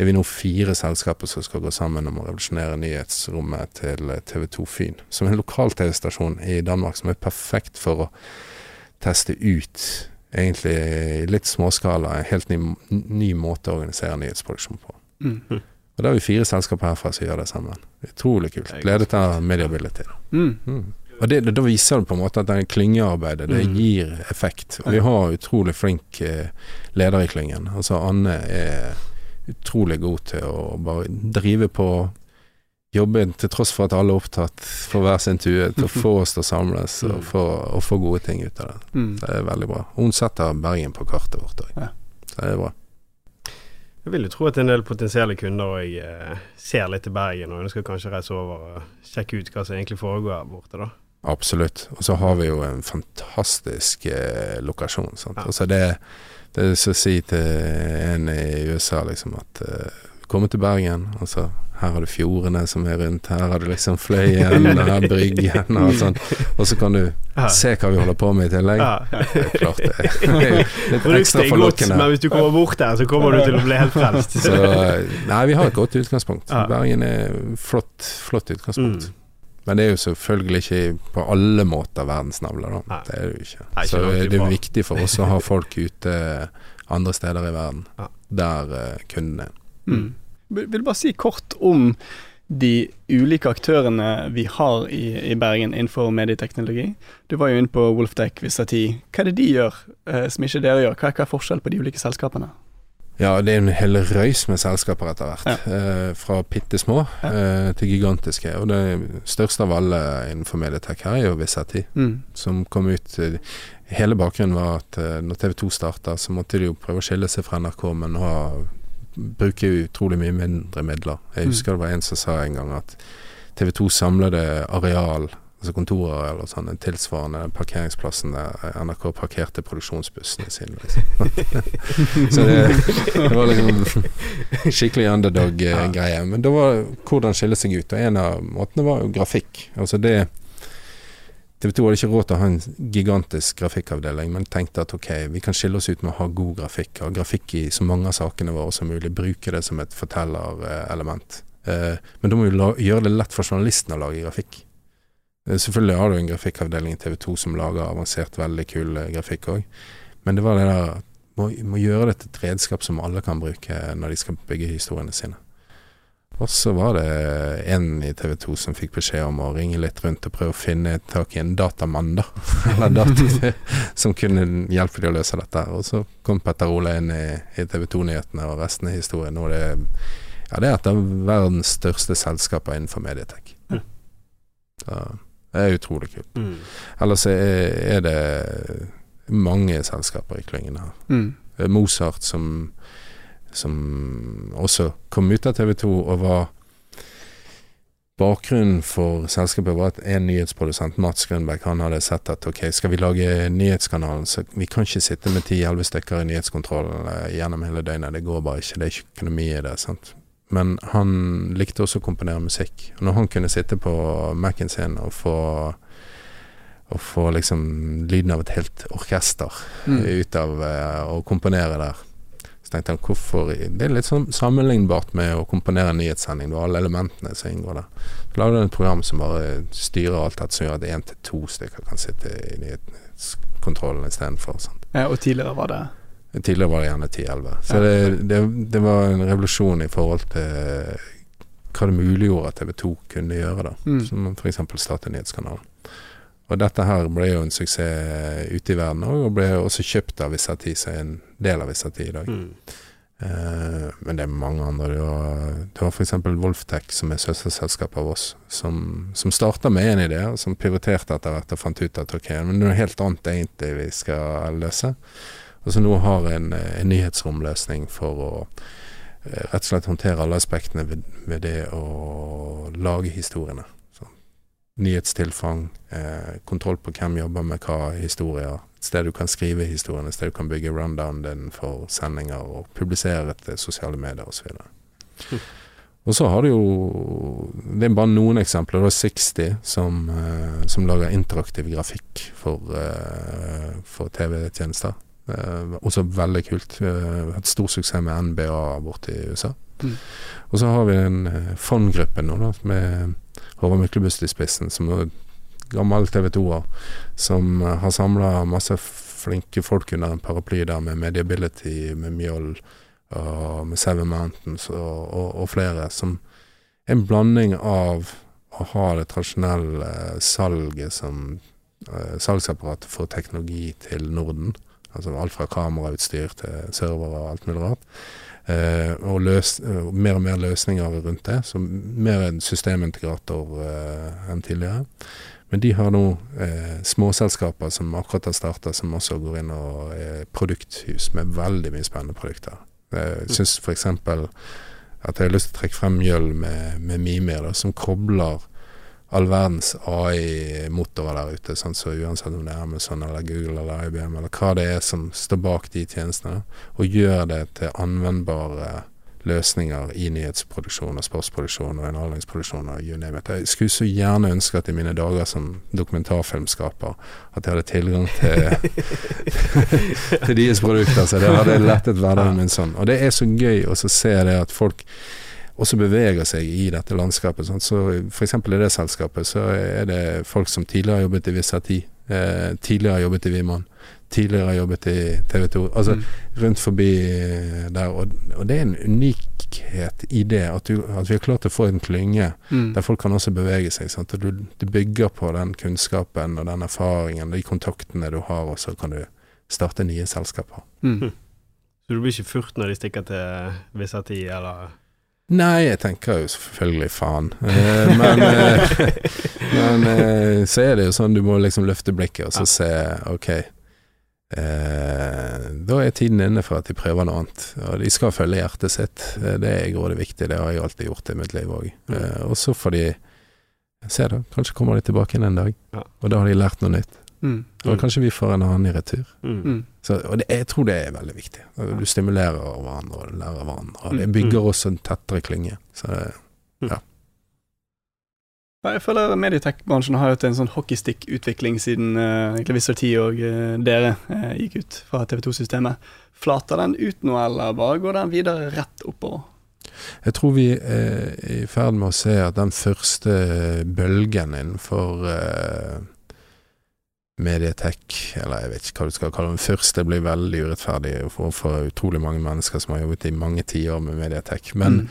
er vi nå fire selskaper som skal gå sammen om å revolusjonere nyhetsrommet til TV 2 Fyn. Som er en lokal-TV-stasjon i Danmark som er perfekt for å teste ut egentlig i litt småskala en helt ny, ny måte å organisere nyhetsproduksjon på. Mm. Og da har vi fire selskaper herfra som gjør det sammen. Utrolig kult. Ledet av Mediability. Mm. Mm. Og det, da viser det på en måte at det klyngearbeidet det Mm. gir effekt. Og vi har utrolig flink eh, leder i klyngen. Altså Anne er utrolig god til å bare drive på, jobbe til tross for at alle er opptatt for hver sin tue, til å få oss til å samles og Mm. få, og få gode ting ut av det. Mm. Det er veldig bra. Hun setter Bergen på kartet vårt òg. Ja. Så det er bra. Jeg vil jo tro at en del potensielle kunder og eh, ser litt til Bergen og ønsker kanskje å reise over og sjekke ut hva som egentlig foregår her borte, da. Absolutt. Og så har vi jo en fantastisk eh, lokasjon. Sant? Ja. Altså det, det er så å si til en i USA liksom at eh, komme til Bergen, altså her har du fjordene som er rundt, her har du liksom Fløyen, her er Bryggen og sånn. Og så kan du se hva vi holder på med i tillegg. Ja. Det er klart det er litt ekstra forlokkende. men hvis du kommer bort der, så kommer du til å bli helt frelst. Så eh, nei, vi har et godt utgangspunkt. Bergen er flott, flott utgangspunkt. Mm. Men det er jo selvfølgelig ikke på alle måter verdensnavle, da. Det er det jo ikke. Så det er viktig for oss å ha folk ute andre steder i verden, der uh, kundene er. Vil bare si kort om de ulike aktørene vi har i, i Bergen innenfor medieteknologi. Du var jo inne på Wolfdeck, Visati. Hva er det de gjør eh, som ikke dere gjør? Hva, hva er forskjellen på de ulike selskapene? Ja, det er en hel røys med selskaper etter hvert. Eh, fra bitte små Ja. eh, til gigantiske. Og det største av alle innenfor Medietek her er jo Visati, Mm. som kom ut eh, Hele bakgrunnen var at eh, når TV 2 starta, så måtte de jo prøve å skille seg fra NRK, men ha, bruke utrolig mye mindre midler. Jeg Mm. husker det var en som sa en gang at TV 2 samlede areal, altså kontorareal og sånn, tilsvarende parkeringsplassen der NRK parkerte produksjonsbussene sine. Liksom. så det, det var liksom skikkelig underdog-greie. Men det var hvordan skille seg ut. Og en av måtene var jo grafikk. Altså det TV 2 hadde ikke råd til å ha en gigantisk grafikkavdeling, men tenkte at ok, vi kan skille oss ut med å ha god grafikk. Ha grafikk i så mange av sakene våre som mulig. Bruke det som et fortellerelement. Eh, men da må vi gjøre det lett for journalisten å lage grafikk. Eh, selvfølgelig har du en grafikkavdeling i TV 2 som lager avansert, veldig kul eh, grafikk òg. Men det var det der må, må gjøre det til et redskap som alle kan bruke når de skal bygge historiene sine. Og så var det en i TV 2 som fikk beskjed om å ringe litt rundt og prøve å finne tak i en datamann, da. Eller data, som kunne hjelpe de å løse dette. Og så kom Petter Ole inn i, i TV 2-nyhetene, og resten er historien. Og det, ja, det er et av verdens største selskaper innenfor medietek. Så det er utrolig kult. Mm. Ellers er, er det mange selskaper i klyngen her. Mm. Mozart som som også kom ut av TV 2 og var Bakgrunnen for selskapet var at en nyhetsprodusent, Mats Grønberg, han hadde sett at ok, skal vi lage nyhetskanalen, så vi kan ikke sitte med ti-elleve stykker i nyhetskontrollen eh, gjennom hele døgnet. Det går bare ikke. Det er ikke økonomi i det. sant? Men han likte også å komponere musikk. Når han kunne sitte på Mac-en sin og få og få liksom lyden av et helt orkester Mm. ut av eh, å komponere der. Så tenkte jeg hvorfor Det er litt sånn sammenlignbart med å komponere en nyhetssending. Du har alle elementene som inngår der. Så lagde du et program som bare styrer alt dette, som gjør at én til to stykker kan sitte i nyhetskontrollen istedenfor. Ja, og tidligere var det Tidligere var det gjerne 10-11. Så Ja. det, det, det var en revolusjon i forhold til hva det muliggjorde at TV 2 kunne gjøre, da. Mm. Som f.eks. starte nyhetskanalen. Og dette her ble jo en suksess ute i verden òg, og ble også kjøpt av Visati, som er en del av Visati i dag. Mm. Eh, men det er mange andre. Du har, du har f.eks. Wolftech, som er søsterselskap av oss, som, som starta med en idé, og som pivoterte etter hvert og fant ut at ok, men det er noe helt annet egentlig vi skal løse. Og så nå har en, en nyhetsromløsning for å eh, rett og slett håndtere alle aspektene ved, ved det å lage historiene. Nyhetstilfang, eh, kontroll på hvem jobber med hva historier, et sted du kan skrive historiene, et sted du kan bygge rundown din for sendinger og publisere til sosiale medier osv. Hm. Og så har du jo Det er bare noen eksempler. Det er 60 som, eh, som lager interaktiv grafikk for, eh, for TV-tjenester. Også veldig kult. Eh, hatt stor suksess med NBA borte i USA. Mm. Og så har vi en fondgruppe nå, da, med Håvard Myklebust i spissen, som er gammel TV 2-er, som eh, har samla masse flinke folk under en paraply der med Mediability, med Mjoll og med Seven Mountains og, og, og flere, som en blanding av å ha det tradisjonelle salget som eh, salgsapparatet for teknologi til Norden. Altså alt fra kamerautstyr til servere og alt mulig rart. Eh, og løs, eh, mer og mer løsninger rundt det. Så mer en systemintegrator eh, enn tidligere. Men de har nå eh, småselskaper som akkurat har starta, som også går inn og er produkthus med veldig mye spennende produkter. Jeg syns f.eks. at jeg har lyst til å trekke frem Mjøl med, med Mimir, da, som kobler all verdens AI-motorer der ute. Sånn, så uansett om det er Amazon eller Google eller IBM eller hva det er som står bak de tjenestene, og gjør det til anvendbare løsninger i nyhetsproduksjon og sportsproduksjon og underholdningsproduksjon og you name it. Jeg skulle så gjerne ønske at i mine dager som dokumentarfilmskaper at jeg hadde tilgang til, til deres produkter, så det hadde lettet hverdagen min sånn. Og det er så gøy å se det at folk også beveger seg i dette landskapet. Sånn. Så eksempel i det selskapet så er det folk som tidligere har jobbet i Vissati, eh, tidligere har jobbet i Viman, tidligere har jobbet i TV 2. Altså Mm. rundt forbi der. Og, og det er en unikhet i det, at, du, at vi har klart å få en klynge Mm. der folk kan også bevege seg. Sant? Og du, du bygger på den kunnskapen og den erfaringen, de kontaktene du har, og så kan du starte nye selskaper. Mm. Så du blir ikke furt når de stikker til Vissati eller Nei, jeg tenker jo selvfølgelig faen. Eh, men eh, men eh, så er det jo sånn, du må liksom løfte blikket og så se ok. Eh, da er tiden inne for at de prøver noe annet. Og de skal følge hjertet sitt. Eh, Det er grådig viktig. Det har jeg alltid gjort i mitt liv òg. Eh, og så får de se, da. Kanskje kommer de tilbake inn en dag. Og da har de lært noe nytt. Mm. Og kanskje vi får en annen i retur. mm. Mm. Så, og det, jeg tror det er veldig viktig. Du stimulerer hverandre, og lærer hverandre. Og det Mm. bygger også en tettere klynge. Så det Ja, Jeg føler medietech-bransjen har hatt en sånn hockeystick-utvikling siden uh, egentlig Wizard 10 og uh, dere uh, gikk ut fra TV2-systemet. Flater den ut nå, eller bare går den videre rett oppover? Jeg tror vi er i ferd med å se at den første bølgen innenfor eh, medietech, eller jeg vet ikke hva du skal kalle den den første blir veldig urettferdig for, for utrolig mange mennesker som har jobbet i mange tiår med medietech. Men, Mm.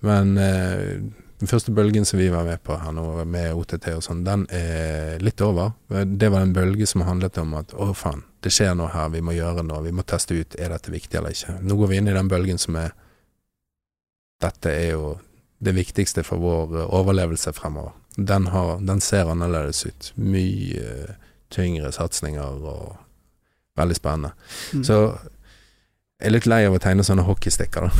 men eh, den første bølgen som vi var med på her nå, med OTT og sånn, den er litt over. Det var en bølge som handlet om at å faen, det skjer noe her, vi må gjøre noe, vi må teste ut, er dette viktig eller ikke. Nå går vi inn i den bølgen som er dette er jo det viktigste for vår eh, overlevelse fremover. Den, har, den ser annerledes ut. Mye tyngre satsinger og veldig spennende. Mm. Så jeg er litt lei av å tegne sånne hockeystikker, da.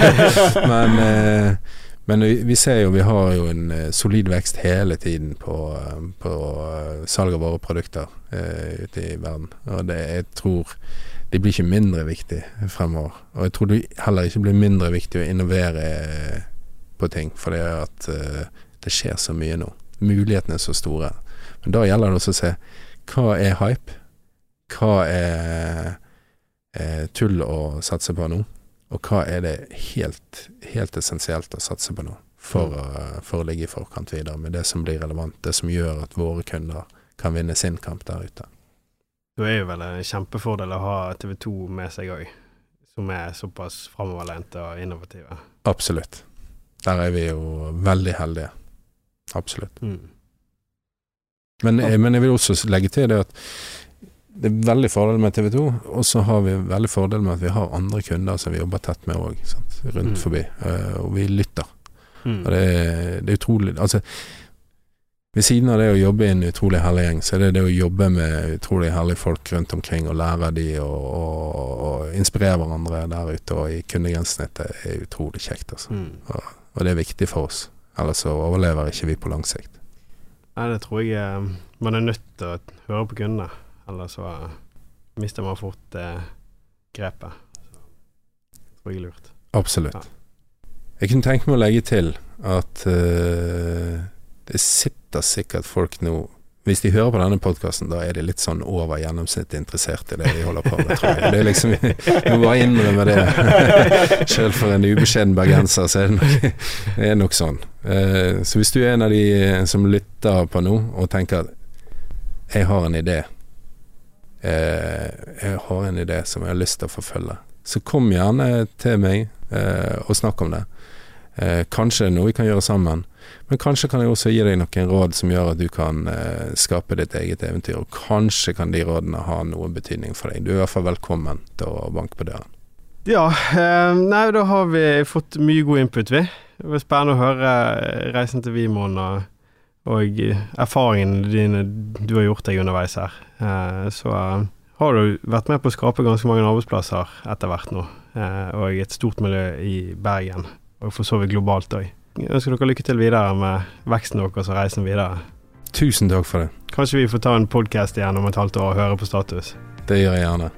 men, eh, men vi, ser jo vi har jo en eh, solid vekst hele tiden på, eh, på eh, salg av våre produkter eh, ute i verden. Og det, jeg tror det blir ikke mindre viktig fremover. Og jeg tror det heller ikke blir mindre viktig å innovere på ting, for det at eh, det skjer så mye nå. Mulighetene er så store. Men da gjelder det også å se hva er hype? Hva er eh, tull å satse på nå? Og hva er det helt, helt essensielt å satse på nå? For, å, for å ligge i forkant videre med det som blir relevant, det som gjør at våre kunder kan vinne sin kamp der ute. Det er jo vel en kjempefordel å ha TV 2 med seg òg, som er såpass framoverlente og innovative. Absolutt. Der er vi jo veldig heldige. Absolutt. Mm. Men, ja. men jeg vil også legge til det at det er veldig fordel med TV 2, og så har vi veldig fordel med at vi har andre kunder som vi jobber tett med òg, rundt Mm. forbi. eh, og vi lytter. Mm. Og det, det er utrolig Altså, ved siden av det å jobbe i en utrolig herlig gjeng, så er det det å jobbe med utrolig herlige folk rundt omkring og lære de og, og, og inspirere hverandre der ute og i kundegrensesnittet er utrolig kjekt, altså. Mm. Og det er viktig for oss. Ellers så overlever ikke vi på lang sikt. Nei, det tror jeg eh, man er nødt til å høre på kundene, ellers så eh, mister man fort eh, grepet. Så det tror jeg er lurt. Absolutt. Ja. Jeg kunne tenke meg å legge til at uh, det sitter sikkert folk nå Hvis de hører på denne podkasten, da er de litt sånn over gjennomsnittet interessert i det vi holder på med, tror jeg. Det er liksom Vi må bare innrømme det. Selv for en ubeskjeden bergenser, så er det nok, det er nok sånn. Eh, så hvis du er en av de som lytter på nå, og tenker at jeg har en idé eh, Jeg har en idé som jeg har lyst til å forfølge. Så kom gjerne til meg eh, og snakk om det. Eh, kanskje det er noe vi kan gjøre sammen, men kanskje kan jeg også gi deg noen råd som gjør at du kan eh, skape ditt eget eventyr, og kanskje kan de rådene ha noe betydning for deg. Du er i hvert fall velkommen til å banke på døren. Ja, eh, nei, da har vi fått mye god input, vi. Det blir spennende å høre eh, reisen til Vimoen og, eh, erfaringene dine du har gjort deg underveis her. Eh, så eh, har du vært med på å skape ganske mange arbeidsplasser etter hvert nå, og et stort miljø i Bergen, og for så vidt globalt òg. Ønsker dere lykke til videre med veksten deres og reisen videre. Tusen takk for det. Kanskje vi får ta en podkast igjen om et halvt år og høre på status. Det gjør jeg gjerne.